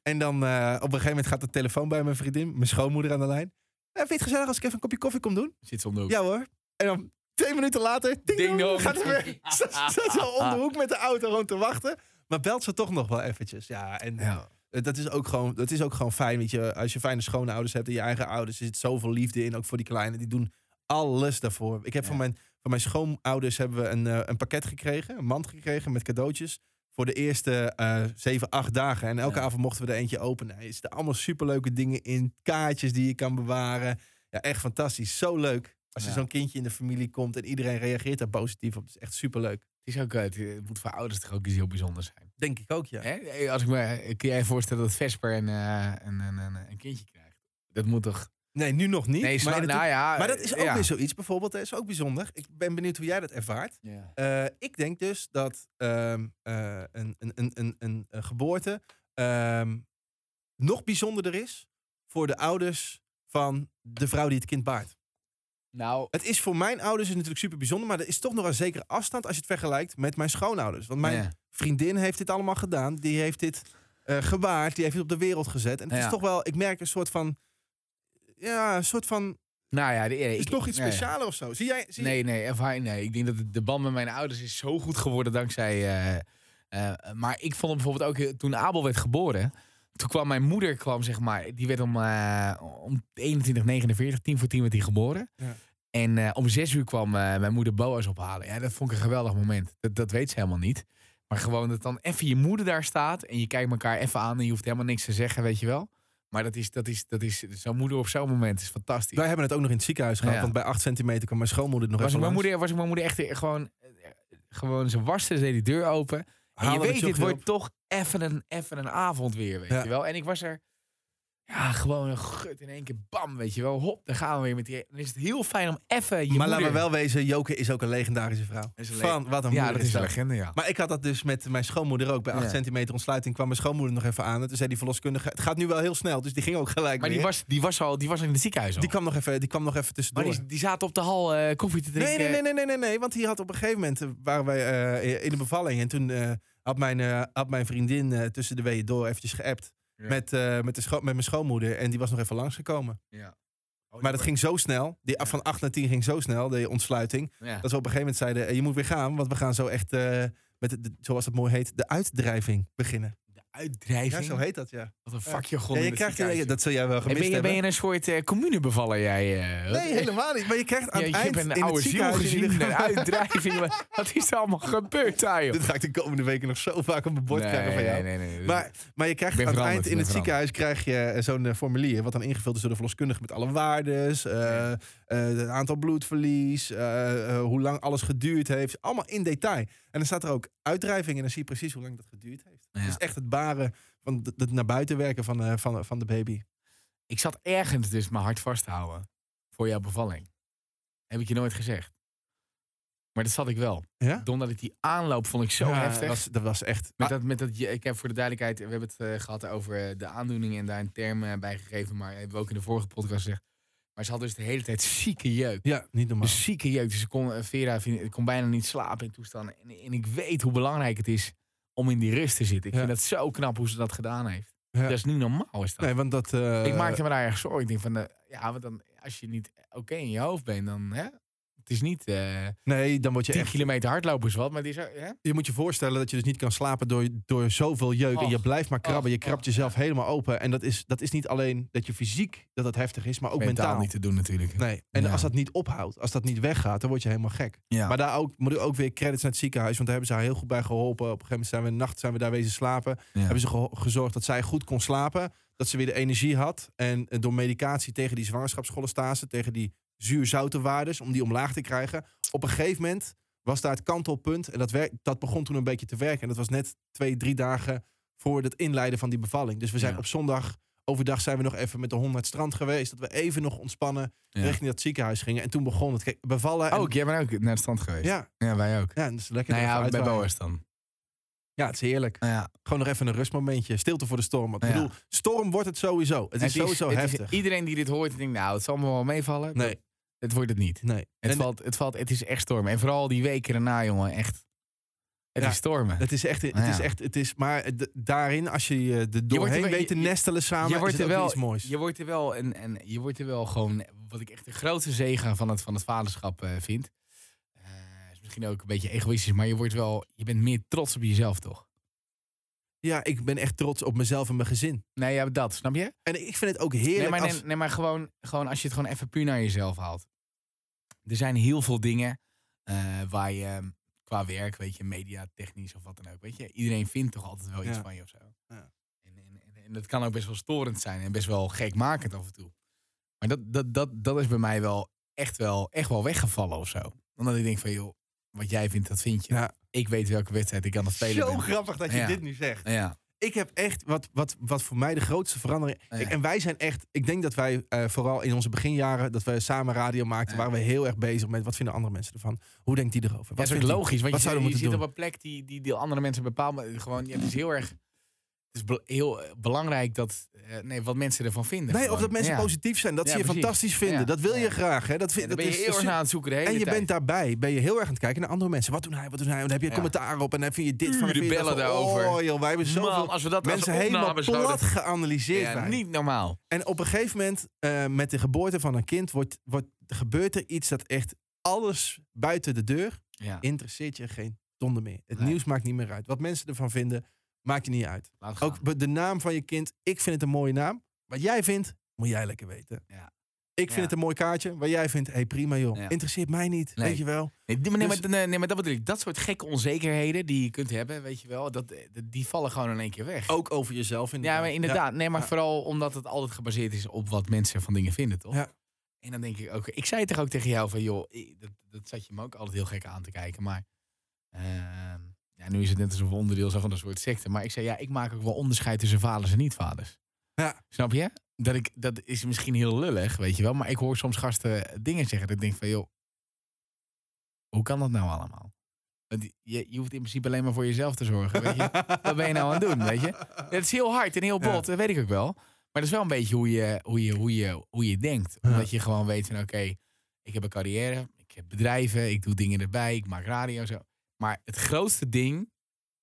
En dan eh, op een gegeven moment gaat de telefoon bij mijn vriendin, mijn schoonmoeder aan de lijn. Eh, vind je het gezellig als ik even een kopje koffie kom doen? Zit ze om de hoek. Ja hoor. En dan twee minuten later, ding, Ding dong, dong. gaat ze weer. Staat ze al om de hoek met de auto gewoon te wachten. Maar belt ze toch nog wel eventjes. Ja, en Ja. eh, dat, is ook gewoon, dat is ook gewoon fijn. Weet je, als je fijne schoonouders hebt en je eigen ouders, er zit zoveel liefde in. Ook voor die kleinen. Die doen alles daarvoor. Ik heb van, mijn, van mijn schoonouders hebben we een, eh, een pakket gekregen. Een mand gekregen met cadeautjes. Voor de eerste eh zeven, acht dagen. En elke Ja. avond mochten we er eentje openen. Er zitten allemaal superleuke dingen in. Kaartjes die je kan bewaren. Ja, echt fantastisch. Zo leuk. Als er Ja. zo'n kindje in de familie komt en iedereen reageert daar positief op. Het is echt superleuk. Het, is ook, eh, het het moet voor ouders toch ook iets heel bijzonders zijn. Denk ik ook, ja. Hè? Als ik me, kun jij je voorstellen dat Vesper een, eh, een, een, een, een kindje krijgt? Dat moet toch... Nee, nu nog niet. Nee, maar, nou ja, Maar dat is ook ja. weer zoiets bijvoorbeeld. Dat is ook bijzonder. Ik ben benieuwd hoe jij dat ervaart. Ja. Eh, ik denk dus dat eh, een, een, een, een, een, een geboorte ehm, nog bijzonderder is voor de ouders van de vrouw die het kind baart. Nou, Het is voor mijn ouders is natuurlijk super bijzonder, maar er is toch nog een zekere afstand als je het vergelijkt met mijn schoonouders. Want mijn ja. vriendin heeft dit allemaal gedaan. Die heeft dit eh gebaard. Die heeft het op de wereld gezet. En het Ja. is toch wel, ik merk een soort van, ja, een soort van, nou ja, de, is ik, toch iets nee. specialer of zo? Zie jij? Zie Nee, nee, ervaring, nee. Ik denk dat de- band met mijn ouders is zo goed geworden dankzij... eh, eh, maar ik vond het bijvoorbeeld ook, toen Abel werd geboren... Toen kwam mijn moeder, kwam zeg maar, die werd om, eh om 21.49, 10 voor 10 werd hij geboren. Ja. En eh, om zes uur kwam eh, mijn moeder Boas ophalen. Ja, dat vond ik een geweldig moment. Dat, dat weet ze helemaal niet. Maar gewoon dat dan even je moeder daar staat en je kijkt elkaar even aan en je hoeft helemaal niks te zeggen, weet je wel. Maar dat is, dat is, dat is zo'n moeder op zo'n moment is fantastisch. Wij hebben het ook nog in het ziekenhuis gehad. Ja. Want bij 8 centimeter kwam mijn schoonmoeder nog was even mijn langs. moeder, was ik mijn moeder echt gewoon, gewoon ze waste, ze deed die deur open. En je weet, dit wordt toch even een, even een avond weer, weet Ja. je wel. En ik was er, ja, gewoon een gut in één keer, bam, weet je wel. Hop, dan gaan we weer met die... Dan is het heel fijn om even je maar laten we moeder... wel wezen, Joke is ook een legendarische vrouw. Een Van, wat een ja, dat is een legende, ja. Maar ik had dat dus met mijn schoonmoeder ook. Bij 8 Ja. centimeter ontsluiting kwam mijn schoonmoeder nog even aan. En toen zei die verloskundige, het gaat nu wel heel snel. Dus die ging ook gelijk Maar die was, die was al die was al in het ziekenhuis al. die, kwam nog even, die kwam nog even tussendoor. maar die, die zaten op de hal eh, koffie te drinken. Nee, nee, nee, nee, nee, nee, nee. Want die had op een gegeven moment, eh, waren wij eh, in de bevalling. En toen had, mijn, eh, had mijn vriendin eh, tussen de weeën door eventjes geappt. Ja. Met, eh, met, de met mijn schoonmoeder. En die was nog even langsgekomen. Ja. Oh, Maar dat ging zo snel. Die, Ja. Van 8 naar 10 ging zo snel, de ontsluiting. Ja. Dat we op een gegeven moment zeiden, je moet weer gaan. Want we gaan zo echt, met de- zoals het mooi heet, de uitdrijving beginnen. Uitdrijving. Ja, zo heet dat, ja. Wat een Ja, in je krijgt, dat zul jij wel gemist ben, je, ben hebben. je een soort eh communebevaller, jij? eh? Nee, helemaal niet. Maar je krijgt aan Ja, het je eind hebt een in oude het ziel ziekenhuis... in gezien, ieder een uitdrijving. Wat- is er allemaal gebeurd daar, joh? Dit ga ik de komende weken nog zo vaak op mijn bord krijgen van jou. Nee, nee, nee. Maar, maar je krijgt ben aan het eind in het ben ziekenhuis krijg je eh, zo'n formulier. Wat dan ingevuld is door de verloskundige met alle waardes. eh, het aantal bloedverlies. eh, eh, hoe lang alles geduurd heeft. Allemaal in detail. En dan staat er ook uitdrijving. En dan zie je precies hoe lang dat geduurd heeft. Ja. Het is echt het baren van het- naar buiten werken van, eh, van, van de baby. Ik zat ergens dus mijn hart vast te houden voor jouw bevalling. Heb ik je nooit gezegd. Maar dat zat ik wel. Ja? Omdat ik die aanloop vond ik zo Ja, heftig. Dat was, dat was echt... Met Maar- dat, met dat, ik heb voor de duidelijkheid, we hebben het eh, gehad over eh, de aandoeningen en daar een term eh, bij gegeven, maar hebben we ook in de vorige podcast gezegd. Maar ze had dus de hele tijd zieke jeuk. ja, niet normaal. Dus zieke jeuk. Dus ze kon, eh, Vera kon bijna niet slapen in toestanden. En, en ik weet hoe belangrijk het is om in die rust te zitten. Ik Ja. vind het zo knap hoe ze dat gedaan heeft. Ja. Dat is niet normaal, is dat. Nee, want dat... eh, ik maakte me daar erg zorgen. Ik denk van, eh, ja, want dan, als je niet oké in je hoofd bent, dan, hè? Het is niet eh Nee, dan word je 10 echt... kilometer hardlopen is wat, maar het is, hè? Je moet je voorstellen dat je dus niet kan slapen door, door zoveel jeuk. en je blijft maar krabben. Je krabt jezelf helemaal open. En dat is, dat is niet alleen dat je fysiek dat het heftig is, maar ook mentaal. mentaal niet te doen natuurlijk. Nee. En Ja. als dat niet ophoudt, als dat niet weggaat, dan word je helemaal gek. Ja. Maar daar ook, moet ik ook weer credits naar het ziekenhuis. Want daar hebben ze haar heel goed bij geholpen. Op een gegeven moment zijn we een nacht zijn we daar wezen slapen. Ja. Hebben ze gezorgd dat zij goed kon slapen. Dat ze weer de energie had. En eh, door medicatie tegen die zwangerschapscholestase, tegen die zuurzoute waardes, om die omlaag te krijgen. Op een gegeven moment was daar het kantelpunt. En dat, werk, dat begon toen een beetje te werken. En dat was net twee, drie dagen voor het inleiden van die bevalling. Dus we zijn Ja. op zondag, overdag zijn we nog even met de hond naar het strand geweest. Dat we even nog ontspannen Ja. richting dat ziekenhuis gingen. En toen begon het. Kijk, bevallen. en- Ook, jij bent ook naar het strand geweest. ja, Ja, wij ook. ja, dus lekker. Nou ja, bij. Boas dan. Ja, het is heerlijk. Ja. Gewoon nog even een rustmomentje. Stilte voor de storm. Want Ik Ja. bedoel, storm wordt het sowieso. Het is sowieso het heftig. iedereen die dit hoort, denkt, nou, het zal me wel meevallen. Nee, Het wordt het niet. nee. Het, En valt, het, valt, het is echt stormen. En vooral die weken erna, jongen, echt. Het Ja, is stormen. Het is echt, het Nou is echt, het is, maar daarin, als je je er doorheen weet te nestelen samen, je is wordt er wel, iets moois. je wordt er wel en, en je wordt er wel gewoon, wat ik echt de grootste zegen van het, van het vaderschap eh, vind. Eh, is misschien ook een beetje egoïstisch, maar je wordt wel, je bent meer trots op jezelf, toch? Ja, ik ben echt trots op mezelf en mijn gezin. Nee, ja, dat, snap je? En ik vind het ook heerlijk Nee, maar, als... nee, maar gewoon, gewoon als je het gewoon even puur naar jezelf haalt. Er zijn heel veel dingen eh, waar je eh, qua werk, weet je, media, technisch of wat dan ook, weet je, iedereen vindt toch altijd wel iets Ja. van je of zo. Ja. En, en, en, en dat kan ook best wel storend zijn en best wel gekmakend af en toe. Maar dat, dat, dat, dat is bij mij wel echt wel, echt wel weggevallen of zo. Omdat ik denk van, joh, wat jij vindt, dat vind je. Ja. Ik weet welke wedstrijd ik aan het spelen Zo ben. grappig dat je dit nu zegt. Ja, Ik heb echt, wat, wat, wat voor mij de grootste verandering... Ja. Ik- en wij zijn echt, ik denk dat wij eh, vooral in onze beginjaren, dat we samen radio maakten, Ja. waren we heel erg bezig met wat vinden andere mensen ervan? Hoe denkt die erover? dat Wat is ook vindt die? logisch. Want wat je, je moeten zit doen? op een plek die, die, die andere mensen bepalen. maar Gewoon, ja, het is heel erg... Het is be- heel eh, belangrijk dat, eh, nee, wat mensen ervan vinden. Nee, of dat mensen Ja. positief zijn, dat Ja, ze je precies. fantastisch vinden. Ja. Dat wil je graag. Hè? Dat, vind, dat ben je is heel erg aan het zoeken de hele En je tijd. bent daarbij, ben je heel erg aan het kijken naar andere mensen. Wat doen hij, wat doen hij? En dan heb je commentaar op en dan vind je dit van. Dat bellen daarover. Oh joh, wij hebben zoveel Man, als we dat als mensen helemaal zouden- plat geanalyseerd. Niet normaal. En op een gegeven moment, eh, met de geboorte van een kind, wordt, wordt, gebeurt er iets dat echt alles buiten de deur interesseert je geen donder meer. Het nieuws maakt niet meer uit. Wat mensen ervan vinden, maakt je niet uit. Ook de naam van je kind, ik vind het een mooie naam. Wat jij vindt, moet jij lekker weten. Ja. Ik vind Ja. het een mooi kaartje. Waar jij vindt, hé hey, prima joh. Ja. Interesseert mij niet, Nee. weet je wel. Nee, maar nee, Dus- maar, nee, maar dat bedoel ik. Dat soort gekke onzekerheden die je kunt hebben, weet je wel, dat, eh, die vallen gewoon in één keer weg. Ook over jezelf inderdaad. ja, maar inderdaad. Nee, maar vooral omdat het altijd gebaseerd is op wat mensen van dingen vinden, toch? Ja. En dan denk ik ook, ik zei toch ook tegen jou van, joh, dat, dat zat je me ook altijd heel gek aan te kijken, maar ehm, ja, nu is het net alsof we onderdeel zijn van een soort secte. Maar ik zei, ja, ik maak ook wel onderscheid tussen vaders en niet-vaders. Ja. Snap je? Dat, ik, dat is misschien heel lullig, weet je wel. Maar ik hoor soms gasten dingen zeggen. Dat ik denk van, joh, hoe kan dat nou allemaal? Want je, je hoeft in principe alleen maar voor jezelf te zorgen, weet je. Wat ben je nou aan het doen, weet je? Het is heel hard en heel bot, dat weet ik ook wel. Maar dat is wel een beetje hoe je, hoe je, hoe je, hoe je denkt. Ja. Omdat je gewoon weet van, oké, ik heb een carrière, ik heb bedrijven, ik doe dingen erbij, ik maak radio en zo. Maar het grootste ding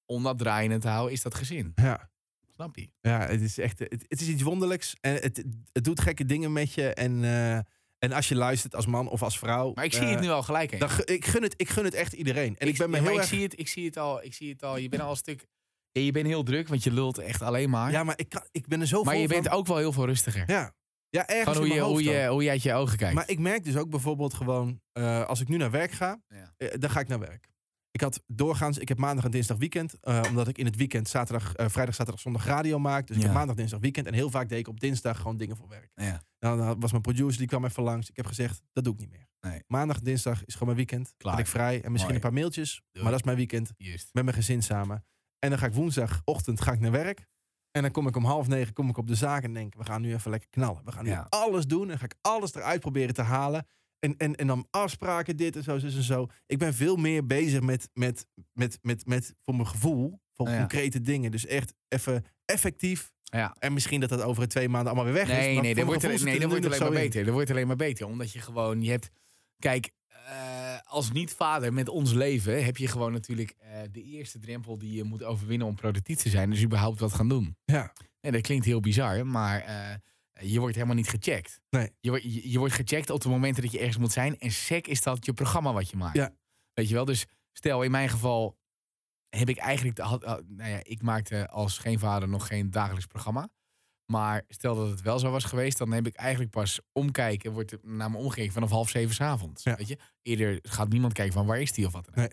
om dat draaiende te houden is dat gezin. Ja. Snap je? Ja, het is echt, het, het is iets wonderlijks. En het, het doet gekke dingen met je. En, eh, en als je luistert als man of als vrouw. Maar ik zie eh, het nu al gelijk. dan ik, gun het, ik gun het echt iedereen. En ik, ben me ja, maar heel ik zie het, ik zie het al, ik zie het al. Je bent al een stuk. Ja, je bent heel druk, want je lult echt alleen maar. Ja, maar ik, kan, ik ben er zo maar vol je bent ook wel heel veel rustiger. Ja, ja ergens hoe je, hoe, je, hoe je uit je ogen kijkt. Maar ik merk dus ook bijvoorbeeld gewoon... eh, als ik nu naar werk ga, Ja. eh, dan ga ik naar werk. Ik had doorgaans, ik heb maandag en dinsdag weekend. eh, omdat ik in het weekend zaterdag, eh, vrijdag, zaterdag, zondag radio maak. Dus ik heb maandag, dinsdag weekend. En heel vaak deed ik op dinsdag gewoon dingen voor werk. Ja. Nou, dan was mijn producer, die kwam even langs. Ik heb gezegd, dat doe ik niet meer. Nee. Maandag, dinsdag is gewoon mijn weekend. Klaar. Ben ik vrij. En misschien Mooi. een paar mailtjes. Maar dat is mijn weekend. Met mijn gezin samen. En dan ga ik woensdagochtend ga ik naar werk. En dan kom ik om half negen kom ik op de zaak en denk, we gaan nu even lekker knallen. We gaan nu Ja. alles doen en ga ik alles eruit proberen te halen. En, en, en dan afspraken, dit en zo, en zo. Ik ben veel meer bezig met, met, met, met, met voor mijn gevoel, voor Ja. concrete dingen. Dus echt even effectief. Ja. En misschien dat dat over twee maanden allemaal weer weg is. Nee, dat wordt, er- nee, dat wordt alleen maar in. beter. Dat wordt alleen maar beter. Omdat je gewoon, je hebt... Kijk, eh, als niet-vader met ons leven heb je gewoon natuurlijk eh, de eerste drempel die je moet overwinnen om productief te zijn. Dus überhaupt wat gaan doen. Ja. En dat klinkt heel bizar, maar eh, je wordt helemaal niet gecheckt. Nee. Je, wordt- je, je wordt gecheckt op de momenten dat je ergens moet zijn. En sec is dat je programma wat je maakt. Ja. Weet je wel? Dus stel, in mijn geval heb ik eigenlijk... de- Had, had- nou ja, ik maakte als geen vader nog geen dagelijks programma. Maar stel dat het wel zo was geweest, dan heb ik eigenlijk pas omkijken, wordt naar me omgekeken vanaf half zeven 's avonds. Ja. Weet je? Eerder gaat niemand kijken van waar is die of wat dan. Nee.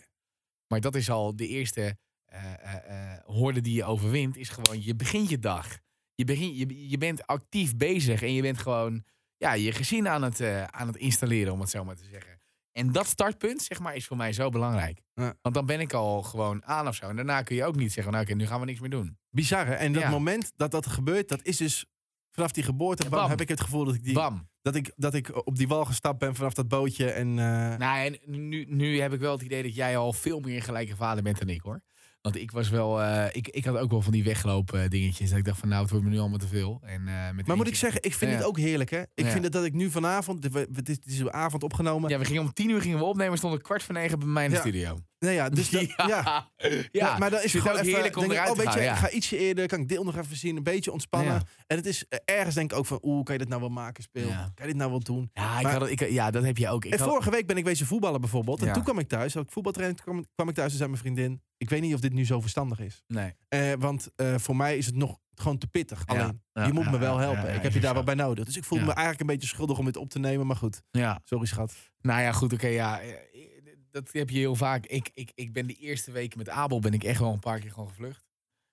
Maar dat is al de eerste eh, hoorde die je overwint, is gewoon je begint je dag. Je, begint, je, je bent actief bezig en je bent gewoon ja, je gezin aan het, eh, aan het installeren, om het zo maar te zeggen. En dat startpunt, zeg maar, is voor mij zo belangrijk. Ja. Want dan ben ik al gewoon aan of zo. En daarna kun je ook niet zeggen, nou oké, nu gaan we niks meer doen. Bizar, hè? En dat Ja. moment dat dat gebeurt, dat is dus... Vanaf die geboorte Ja, bam, bam. heb ik het gevoel dat ik, die, Bam. dat, ik, dat ik op die wal gestapt ben vanaf dat bootje. En, eh, Nou, en nu, nu heb ik wel het idee dat jij al veel meer gelijke vader bent dan ik hoor. Want ik was wel, eh, ik, ik had ook wel van die weglopen dingetjes. Dat ik dacht van nou, het wordt me nu allemaal te veel. En, eh, met Maar moet ik zeggen, ik vind Ja. het ook heerlijk, hè? Ik Ja. vind het dat ik nu vanavond, het is, het is avond opgenomen. Ja, we gingen om tien uur gingen we opnemen. Stond een kwart voor negen bij mij in de Ja. studio. Nee, ja, dus dat- ja. ja. Ja, maar dan is het gewoon even, heerlijk om denk ik, oh, te weet gaan. je, ja. ik ga ietsje eerder, kan ik deel nog even zien, een beetje ontspannen. En het is eh, ergens denk ik ook van, oeh, kan je dit nou wel maken, speel? Kan je dit nou wel doen? Ja, ik had, ik, ja, dat heb je ook. Ik en had- vorige week ben ik wezen voetballen bijvoorbeeld. En toen kwam ik thuis, had ik voetbaltraining, kwam, kwam ik thuis en zei mijn vriendin, ik weet niet of dit nu zo verstandig is. nee. Eh, want eh, voor mij is het nog gewoon te pittig. Ja. Alleen, je moet me wel helpen. ik heb je daar wel bij nodig. Dus ik voel me eigenlijk een beetje schuldig om dit op te nemen. Maar goed, Ja. sorry schat. Nou ja, goed, oké, ja. Eh, Dat heb je heel vaak. Ik, ik, ik ben de eerste weken met Abel ben ik echt wel een paar keer gewoon gevlucht.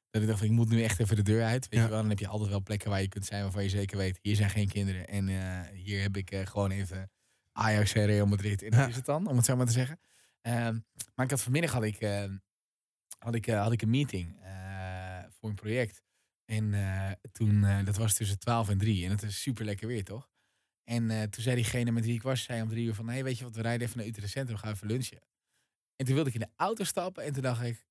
Dat ik dacht ik moet nu echt even de deur uit. Weet Ja. je wel? Dan heb je altijd wel plekken waar je kunt zijn waarvan je zeker weet, hier zijn geen kinderen. En eh, hier heb ik eh, gewoon even Ajax en Real Madrid. En dat Ja. is het dan, om het zo maar te zeggen. Ehm, maar ik had vanmiddag had ik, eh, had ik, eh, had ik een meeting eh, voor een project. En eh, toen, eh, dat was tussen 12 en 3. En het is super lekker weer, toch? En eh, toen zei diegene met wie ik was, zei om drie uur van... hey, weet je wat, we rijden even naar Utrecht Centrum, we gaan even lunchen. En toen wilde ik in de auto stappen en toen dacht ik...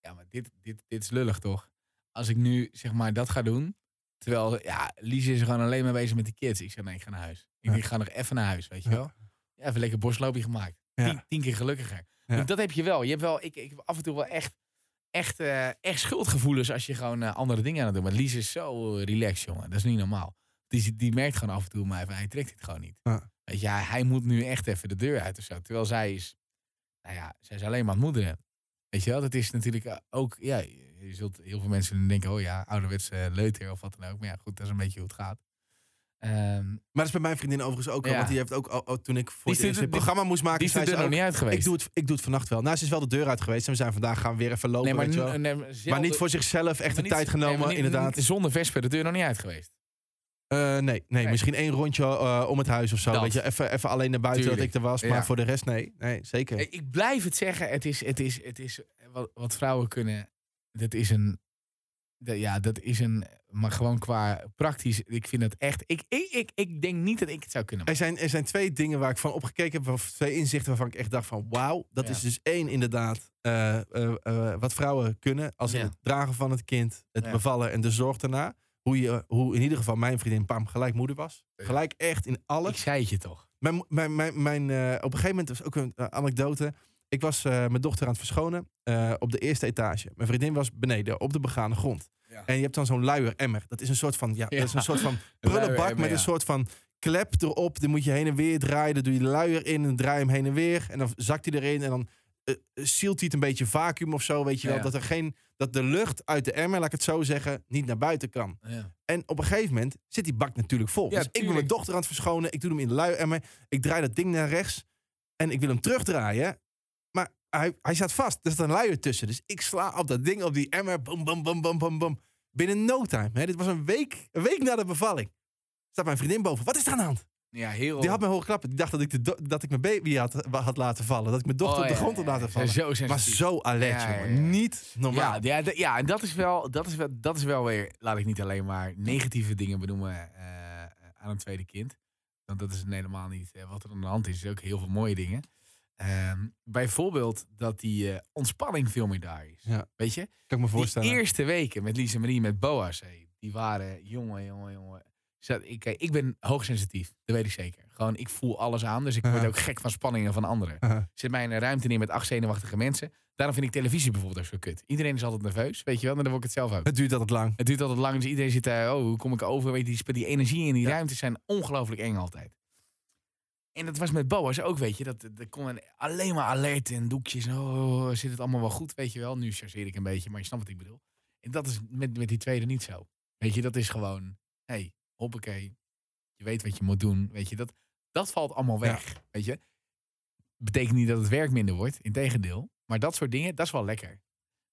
Ja, maar dit, dit, dit is lullig, toch? Als ik nu, zeg maar, dat ga doen... Terwijl, ja, Lies is gewoon alleen maar bezig met de kids. Ik zei, nee, ik ga naar huis. Ik, Ja. ik ga nog even naar huis, weet je wel? Ja, even lekker bosloopje gemaakt. Ja. Tien, tien keer gelukkiger. Ja. Dus dat heb je wel. Je hebt wel, ik, ik heb af en toe wel echt, echt, eh, echt schuldgevoelens als je gewoon eh, andere dingen aan het doen. Maar Lies is zo relaxed, jongen. Dat is niet normaal. Die, die merkt gewoon af en toe mij van, hij trekt het gewoon niet. Ja. Weet je, hij, hij moet nu echt even de deur uit of zo. Terwijl zij is, nou ja, zij is alleen maar aan het moederen. Weet je wel, dat is natuurlijk eh, ook, ja, je zult heel veel mensen denken, oh ja, ouderwets eh, leuter of wat dan ook. Maar ja, goed, dat is een beetje hoe het gaat. Ehm, Maar dat is bij mijn vriendin overigens ook. Ja. Want die heeft ook, al- toen ik voor Die het programma moest maken, die is de deur nog niet uit geweest. ik doe, het, ik doe het vannacht wel. Nou, ze is wel de deur uit geweest. En we zijn vandaag gaan weer even lopen, nee, maar, weet je wel. nee, Maar zelden- niet voor zichzelf echt maar de tijd genomen, nee, maar niet- inderdaad. Zonder Vesper de deur nog niet uit geweest. Eh, nee, nee, Nee. misschien één rondje eh, om het huis of zo. Dat. Weet je, even, even alleen naar buiten dat ik er was. Ja. Maar voor de rest, nee. Nee, zeker. Ik- blijf het zeggen, het is, het is, het is wat, wat vrouwen kunnen. Dat is een. ja, dat is een. Maar gewoon qua praktisch, ik vind het echt. Ik, ik, ik, ik denk niet dat ik het zou kunnen. Er zijn, er zijn twee dingen waar ik van opgekeken heb. Of twee inzichten waarvan ik echt dacht van wauw. Dat Ja. is dus één inderdaad eh, eh, wat vrouwen kunnen. Als in het dragen van het kind. Het Ja. bevallen en de zorg daarna. Hoe, je, hoe in ieder geval mijn vriendin Pam gelijk moeder was. Gelijk echt in alles. Ik zei het je toch. Mijn, mijn, mijn, mijn, eh, op een gegeven moment was ook een eh, anekdote. Ik was eh, mijn dochter aan het verschonen eh, op de eerste etage. Mijn vriendin was beneden op de begane grond. Ja. En je hebt dan zo'n luier emmer. Dat is een soort van, ja, Ja. dat is een soort van prullenbak met een soort van klep erop. Die moet je heen en weer draaien. Dan doe je de luier in en draai hem heen en weer. En dan zakt hij erin en dan eh sealt hij het een beetje vacuüm of zo. Weet je wel, Ja. dat er geen, dat de lucht uit de emmer, laat ik het zo zeggen, niet naar buiten kan. Ja. En op een gegeven moment zit die bak natuurlijk vol. Dus ik ben mijn dochter aan het verschonen. Ik doe hem in de luieremmer. Ik draai dat ding naar rechts. En ik wil hem terugdraaien. Maar hij, hij staat vast. Er staat een luier tussen. Dus ik sla op dat ding, op die emmer. Bam, bam, bam, bam, bam, bam. Binnen no time. Hè, dit was een week, een week na de bevalling. Staat mijn vriendin boven. Wat is er aan de hand? Ja, heel. Die had me horen klappen. Die dacht dat ik, de dat ik mijn baby had, had laten vallen. Dat ik mijn dochter Oh, op de grond ja, had laten vallen. Zo Maar zo alert, jongen. Niet normaal. Ja, ja, en dat is, wel, dat, is wel, dat is wel weer, laat ik niet alleen maar negatieve dingen benoemen eh, aan een tweede kind. Want dat is helemaal niet eh, wat er aan de hand is. Er zijn ook heel veel mooie dingen. Ehm, bijvoorbeeld dat die eh, ontspanning veel meer daar is. Weet je? kan ik me Die voorstellen. eerste weken met Lise Marie, met Boas, hé, die waren, jongen, jongen, jongen. Ik, ik ben hoogsensitief, dat weet ik zeker. Gewoon, ik voel alles aan, dus ik word Aha. ook gek van spanningen van anderen. Aha. Zet mij in een ruimte neer met acht zenuwachtige mensen. Daarom vind ik televisie bijvoorbeeld ook zo kut. Iedereen is altijd nerveus, weet je wel, maar dan word ik het zelf ook. Het duurt altijd lang. Het duurt altijd lang, dus iedereen zit daar, oh, hoe kom ik over? Weet je, die, die energie in die Ja. ruimtes zijn ongelooflijk eng altijd. En dat was met Boas ook, weet je. Dat, er kon een- alleen maar alert en doekjes. en, Oh, zit het allemaal wel goed, weet je wel. Nu chargeer ik een beetje, maar je snapt wat ik bedoel. En dat is met, met die tweede niet zo. Weet je, dat is gewoon, hey, hoppakee. Je weet wat je moet doen, weet je. Dat, dat valt allemaal weg, weet je. Betekent niet dat het werk minder wordt, integendeel. Maar dat soort dingen, dat is wel lekker.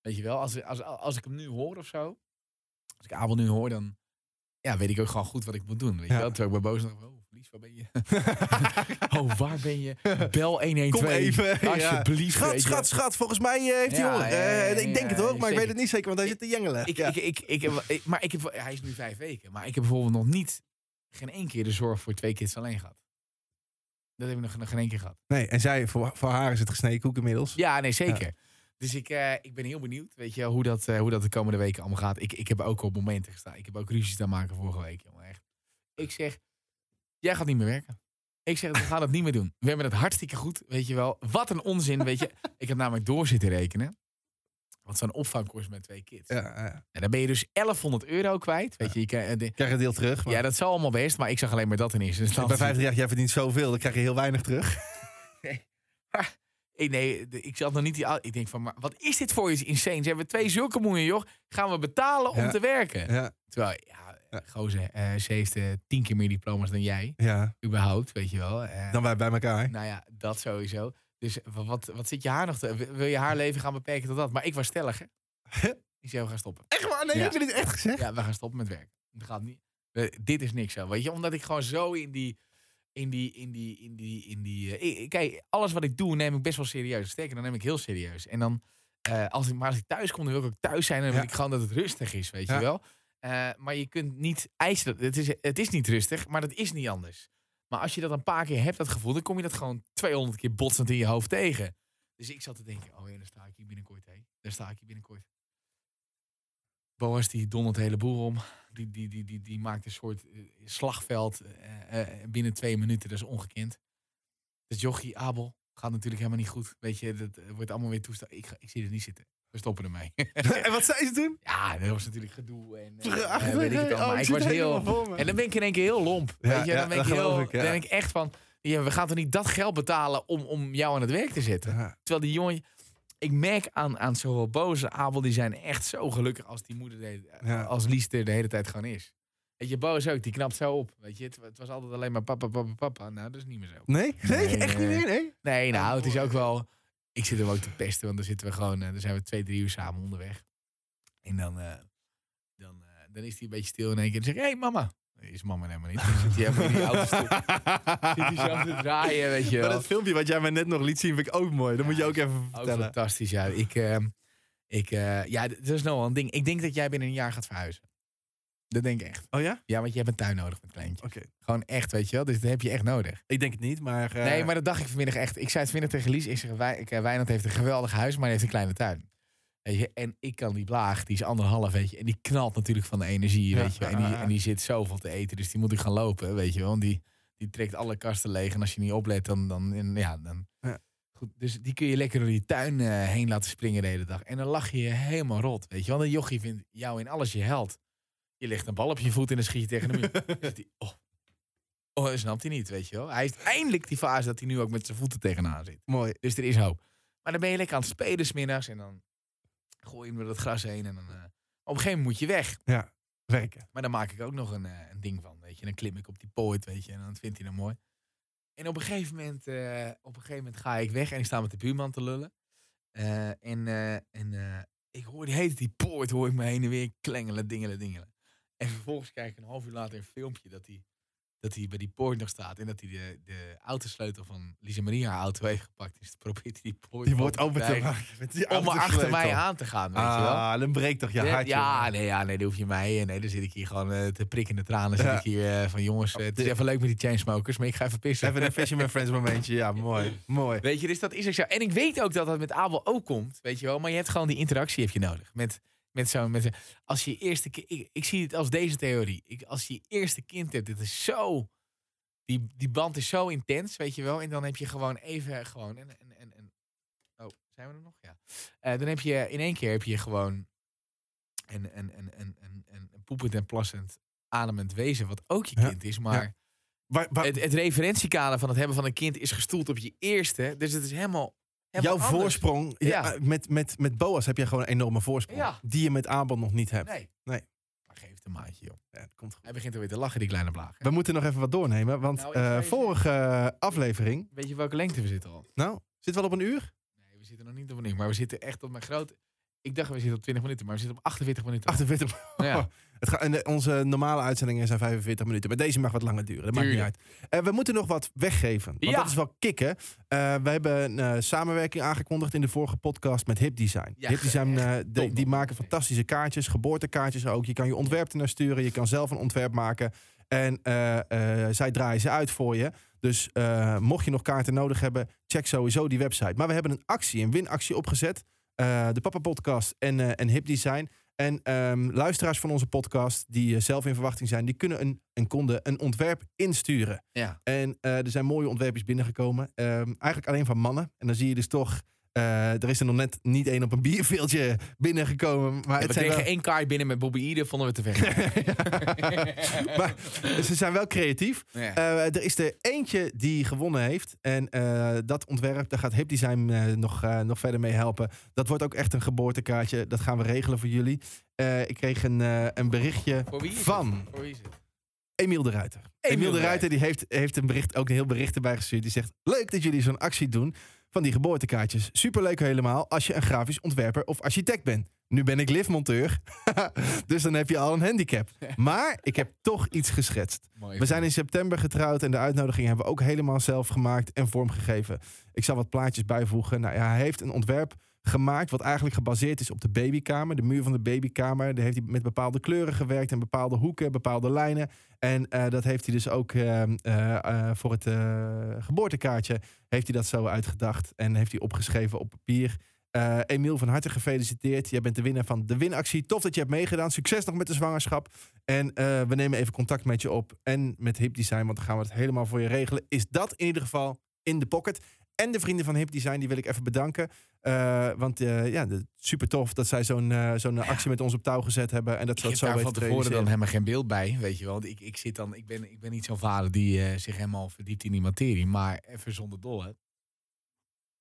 Weet je wel, als, als, als ik hem nu hoor of zo. Als ik Abel nu hoor, dan ja, weet ik ook gewoon goed wat ik moet doen. Weet je wel? Terwijl ik bij boos nog, oh, Lies, waar ben je? oh, waar ben je? Bel 112. Kom even. ja. Alsjeblieft. weet Schat, schat, schat. Volgens mij eh, heeft hij Ja, honger. ja, ja, Eh, ik denk het ja, hoor, maar ik weet het niet zeker, want hij zit te jengelen. Ik, Ja. ik, ik, ik heb, ik- maar ik heb, hij is nu vijf weken. Maar ik heb bijvoorbeeld nog niet, geen één keer de zorg voor twee kids alleen gehad. Dat heb ik nog, nog geen één keer gehad. Nee, en zij, voor, voor haar is het gesneden koek inmiddels. Ja, nee, zeker. Dus ik, eh, ik ben heel benieuwd, weet je, hoe dat, hoe dat de komende weken allemaal gaat. Ik, ik heb ook op momenten gestaan. Ik heb ook ruzies te maken vorige week, jongen. Echt. Ik zeg, jij gaat niet meer werken. Ik zeg, we gaan het niet meer doen. We hebben het hartstikke goed, weet je wel. Wat een onzin, weet je. Ik heb namelijk door zitten rekenen. Want zo'n opvang kost met twee kids. Ja, ja. En dan ben je dus 1100 euro kwijt. Weet je, je krijgt- de- Krijg je een deel terug. Maar ja, dat zal allemaal best, maar ik zag alleen maar dat in eerste bij instantie. 50 jaar, jij verdient zoveel, dan krijg je heel weinig terug. Ik, nee, ik zat nog niet die. Ik denk van, maar wat is dit voor iets insane? Ze hebben twee zulke moeien, joh. Gaan we betalen om Ja. te werken? Ja, Terwijl, ja, Ja. gozer, eh, ze heeft eh, tien keer meer diploma's dan jij. ja. Überhaupt, weet je wel. Eh, Dan wij bij elkaar. nou ja, dat sowieso. Dus wa- wat, wat zit je haar nog te... Wil je haar leven gaan beperken tot dat? Maar ik was stellig, hè? Ik zei, we gaan stoppen. Echt waar? Nee, Ja. heb je dit echt gezegd? Ja, we gaan stoppen met werken. Het gaat niet. dit is niks zo, weet je? Omdat ik gewoon zo in die... In die, in die, in die, in die... kijk, alles wat ik doe neem ik best wel serieus. Sterker, dan neem ik heel serieus. En dan, als ik, maar als ik thuis kom, dan wil ik ook thuis zijn. En dan wil ik gewoon dat het rustig is, weet je wel. Eh, maar je kunt niet eisen. Het is, het is niet rustig, maar dat is niet anders. Maar als je dat een paar keer hebt, dat gevoel, dan kom je dat gewoon 200 keer botsend in je hoofd tegen. Dus ik zat te denken, oh ja, sta ik hier binnenkort, hé. Daar sta ik hier binnenkort. Boas die dondert de hele boel om. Die, die, die, die, die maakt een soort eh, slagveld eh, binnen twee minuten. Dat is ongekend. Dus jochie, Abel, gaat natuurlijk helemaal niet goed. Weet je, dat wordt allemaal weer toestaan. Ik, ik zie er niet zitten. We stoppen ermee. en wat zei ze toen? ja, dat was natuurlijk gedoe. En, eh, weet ik het. Oh, Maar ik was heel... En dan ben ik in één keer heel lomp. Ja, weet je, dan ben ik, heel, ik, dan ik echt van... Ja, we gaan toch niet dat geld betalen om, om jou aan het werk te zetten? Terwijl die jongen... Ik merk aan, aan zowel Boze Abel, die zijn echt zo gelukkig als die moeder, de, Ja. als Lies er de hele tijd gewoon is. Weet je, Boze ook, die knapt zo op. Weet je, het, het was altijd alleen maar papa, papa, papa. Nou, dat is niet meer zo. Nee? Nee, Nee, echt nee. niet meer? Nee? Nee, nou, het is ook wel... Ik zit hem ook te pesten, want dan zitten we gewoon... eh, dan zijn we twee, drie uur samen onderweg. En dan, eh, dan, eh, dan is hij een beetje stil in één keer. Dan zeg ik, hé hey, mama. Is mama helemaal niet. Dan zit hij helemaal in die auto. Zit hij zo te draaien, weet je Maar wel. dat filmpje wat jij mij net nog liet zien, vind ik ook mooi. Dat moet je ook even Ook vertellen. fantastisch, ja. Ik, ehm, ik, ja, dat is nou wel een ding. Ik denk dat jij binnen een jaar gaat verhuizen. Dat denk ik echt. Oh ja? Ja, want je hebt een tuin nodig met kleintje. Oké. Gewoon echt, weet je wel. Dus dat heb je echt nodig. Ik denk het niet, maar... eh, Nee, maar dat dacht ik vanmiddag echt. Ik zei het vanmiddag tegen Lies. Ik zeg, Wij, ik, eh, Wijnand heeft een geweldig huis, maar hij heeft een kleine tuin. Weet je? En ik kan die blaag, die is anderhalf, weet je. En die knalt natuurlijk van de energie, Ja, weet je. En die, en die zit zoveel te eten, dus die moet ik gaan lopen, weet je wel. Want die, die trekt alle kasten leeg. En als je niet oplet, dan... dan ja, dan Ja. Goed, dus die kun je lekker door die tuin eh, heen laten springen de hele dag. En dan lach je je helemaal rot, weet je. Want een jochie vindt jou in alles je held. Je legt een bal op je voet en dan schiet je tegen de muur. Oh. oh, dat snapt hij niet, weet je wel. Hij is eindelijk die fase dat hij nu ook met zijn voeten tegenaan zit. Mooi. Dus er is hoop. Maar dan ben je lekker aan het spelen smiddags en dan gooi je hem door het gras heen. En dan, eh, op een gegeven moment moet je weg. Werken. Maar dan maak ik ook nog een, eh, een ding van, weet je. Dan klim ik op die poort, weet je. En dan vindt hij dat mooi. En op een gegeven moment, eh, op een gegeven moment ga ik weg en ik sta met de buurman te lullen. En en ik hoor die hele die poort, hoor ik me heen en weer klengelen, dingelen, dingelen. En vervolgens krijg ik een half uur later een filmpje dat hij dat hij bij die poort nog staat. En dat hij de, de autosleutel van Lisa Maria haar auto heeft gepakt. Dus probeert hij die poort Die wordt open te maken. met die Om maar achter mij aan te gaan, weet je wel. Ah, dan breekt toch je Ja, hart. ja, nee, ja, nee, dan hoef je mij. Nee, dan zit ik hier gewoon eh, te prikken in de tranen. Zit Ja. ik hier eh, van jongens, eh, het is even leuk met die chainsmokers, maar ik ga even pissen. Even een Fisherman Friends momentje. Ja, mooi. Mooi. Weet je, dus dat is ook zo. En ik weet ook dat dat met Abel ook komt, weet je wel. Maar je hebt gewoon die interactie heb je nodig. Met, met zo'n, met, zo- als je eerste kind, ik, ik zie het als deze theorie. Ik, als je eerste kind hebt, dit is zo, die, die band is zo intens, weet je wel. En dan heb je gewoon even, gewoon, en, en, en, en oh, zijn we er nog? Ja. Eh, dan heb je, in één keer heb je gewoon een, een, een, een, een, een, poepend en plassend ademend wezen, wat ook je Ja, kind is, maar Waar, waar- het, het referentiekader van het hebben van een kind is gestoeld op je eerste. Dus het is helemaal. Jouw anders. voorsprong, ja. Eh, met, met, met Boas heb je gewoon een enorme voorsprong. Ja. Die je met Abel nog niet hebt. Nee. Nee. Maar geef het een maandje, joh. Ja, komt goed. Hij begint alweer te lachen, die kleine blaag. We moeten nog even wat doornemen, want Nou, eh, vorige eh, aflevering, Weet je welke lengte we zitten al? nou, zit wel op een uur? Nee, we zitten nog niet op een uur. Maar we zitten echt op mijn grote. Ik dacht we zitten op 20 minuten, maar we zitten op 48 minuten. 48. Ja. Het gaat, en de- onze normale uitzendingen zijn 45 minuten. Maar deze mag wat langer duren. Dat maakt niet uit. Eh, we moeten nog wat weggeven. Want Ja. dat is wel kicken. Eh, we hebben een eh, samenwerking aangekondigd in de vorige podcast met Hip Design. Ja, Hip Design eh, die, maken fantastische kaartjes, geboortekaartjes ook. Je kan je ontwerp naar sturen. Je kan zelf een ontwerp maken. En eh, eh, zij draaien ze uit voor je. Dus eh, mocht je nog kaarten nodig hebben, check sowieso die website. Maar we hebben een actie, een winactie opgezet. Eh, de Papa Podcast en, eh, en Hip Design. En ehm, luisteraars van onze podcast die eh, zelf in verwachting zijn, die kunnen een, en konden een ontwerp insturen. Ja. En er zijn mooie ontwerpjes binnengekomen. Ehm, eigenlijk alleen van mannen. En dan zie je dus toch, eh, er is er nog net niet één op een bierveeltje binnengekomen. Maar we het zijn kregen wel, één kaart binnen met Bobby Ede, vonden we te ver. maar ze zijn wel creatief. Ja. Eh, er is er eentje die gewonnen heeft. En eh, dat ontwerp, daar gaat Hip Design nog, nog verder mee helpen. Dat wordt ook echt een geboortekaartje. Dat gaan we regelen voor jullie. Ik kreeg een, een berichtje van? Voor wie is het? Emiel de Ruiter. Emiel, de Ruiter die heeft, heeft een bericht, ook een heel bericht erbij gestuurd. Die zegt, leuk dat jullie zo'n actie doen van die geboortekaartjes. Superleuk helemaal als je een grafisch ontwerper of architect bent. Nu ben ik liftmonteur, dus dan heb je al een handicap. Maar ik heb toch iets geschetst. We zijn in september getrouwd en de uitnodiging hebben we ook helemaal zelf gemaakt en vormgegeven. Ik zal wat plaatjes bijvoegen. Nou ja, hij heeft een ontwerp gemaakt wat eigenlijk gebaseerd is op de babykamer. De muur van de babykamer. Daar heeft hij met bepaalde kleuren gewerkt en bepaalde hoeken, bepaalde lijnen. En eh, dat heeft hij dus ook eh, eh, voor het geboortekaartje heeft hij dat zo uitgedacht en heeft hij opgeschreven op papier. Emiel, van harte gefeliciteerd. Jij bent de winnaar van de winactie. Tof dat je hebt meegedaan. Succes nog met de zwangerschap. En we nemen even contact met je op. En met Hip Design, want dan gaan we het helemaal voor je regelen. Is dat in ieder geval in de pocket. En de vrienden van Hip Design, die wil ik even bedanken. Eh, want eh, ja, super tof dat zij zo'n eh, zo'n actie met ons op touw gezet hebben. En dat ze dat zo daar van te tevoren dan helemaal geen beeld bij, weet je wel. Want Ik, ik, zit dan, ik, ben, ik ben niet zo'n vader die zich helemaal verdiept in die materie. Maar even zonder dolle.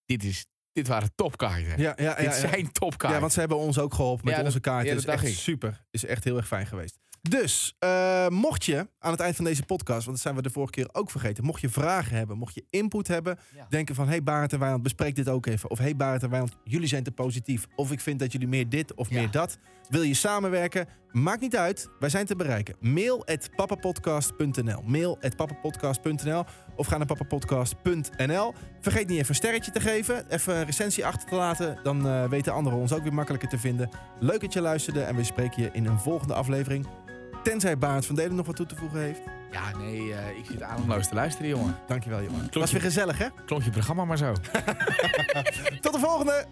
Dit, is, dit waren topkaarten. Ja, ja, ja, dit zijn topkaarten. Ja, want ze hebben ons ook geholpen met onze kaarten. ja, is dat dacht echt ik. super. Is echt heel erg fijn geweest. Dus, eh, mocht je aan het eind van deze podcast, want dat zijn we de vorige keer ook vergeten, mocht je vragen hebben, mocht je input hebben, Ja. denken van, hey Barend en Wijnand, bespreek dit ook even. Of hey Barend en Wijnand, jullie zijn te positief. Of ik vind dat jullie meer dit of Ja. meer dat. Wil je samenwerken? Maakt niet uit. Wij zijn te bereiken. Mail at papapodcast.nl. Mail at papapodcast.nl. Of ga naar papapodcast.nl. Vergeet niet even een sterretje te geven. Even een recensie achter te laten. Dan eh, weten anderen ons ook weer makkelijker te vinden. Leuk dat je luisterde. En we spreken je in een volgende aflevering. Tenzij Barend van Delen nog wat toe te voegen heeft. Ja, nee, eh, ik zit ademloos te luisteren, jongen. Dankjewel, jongen. Was weer gezellig, hè? Klonk je programma maar zo. Tot de volgende!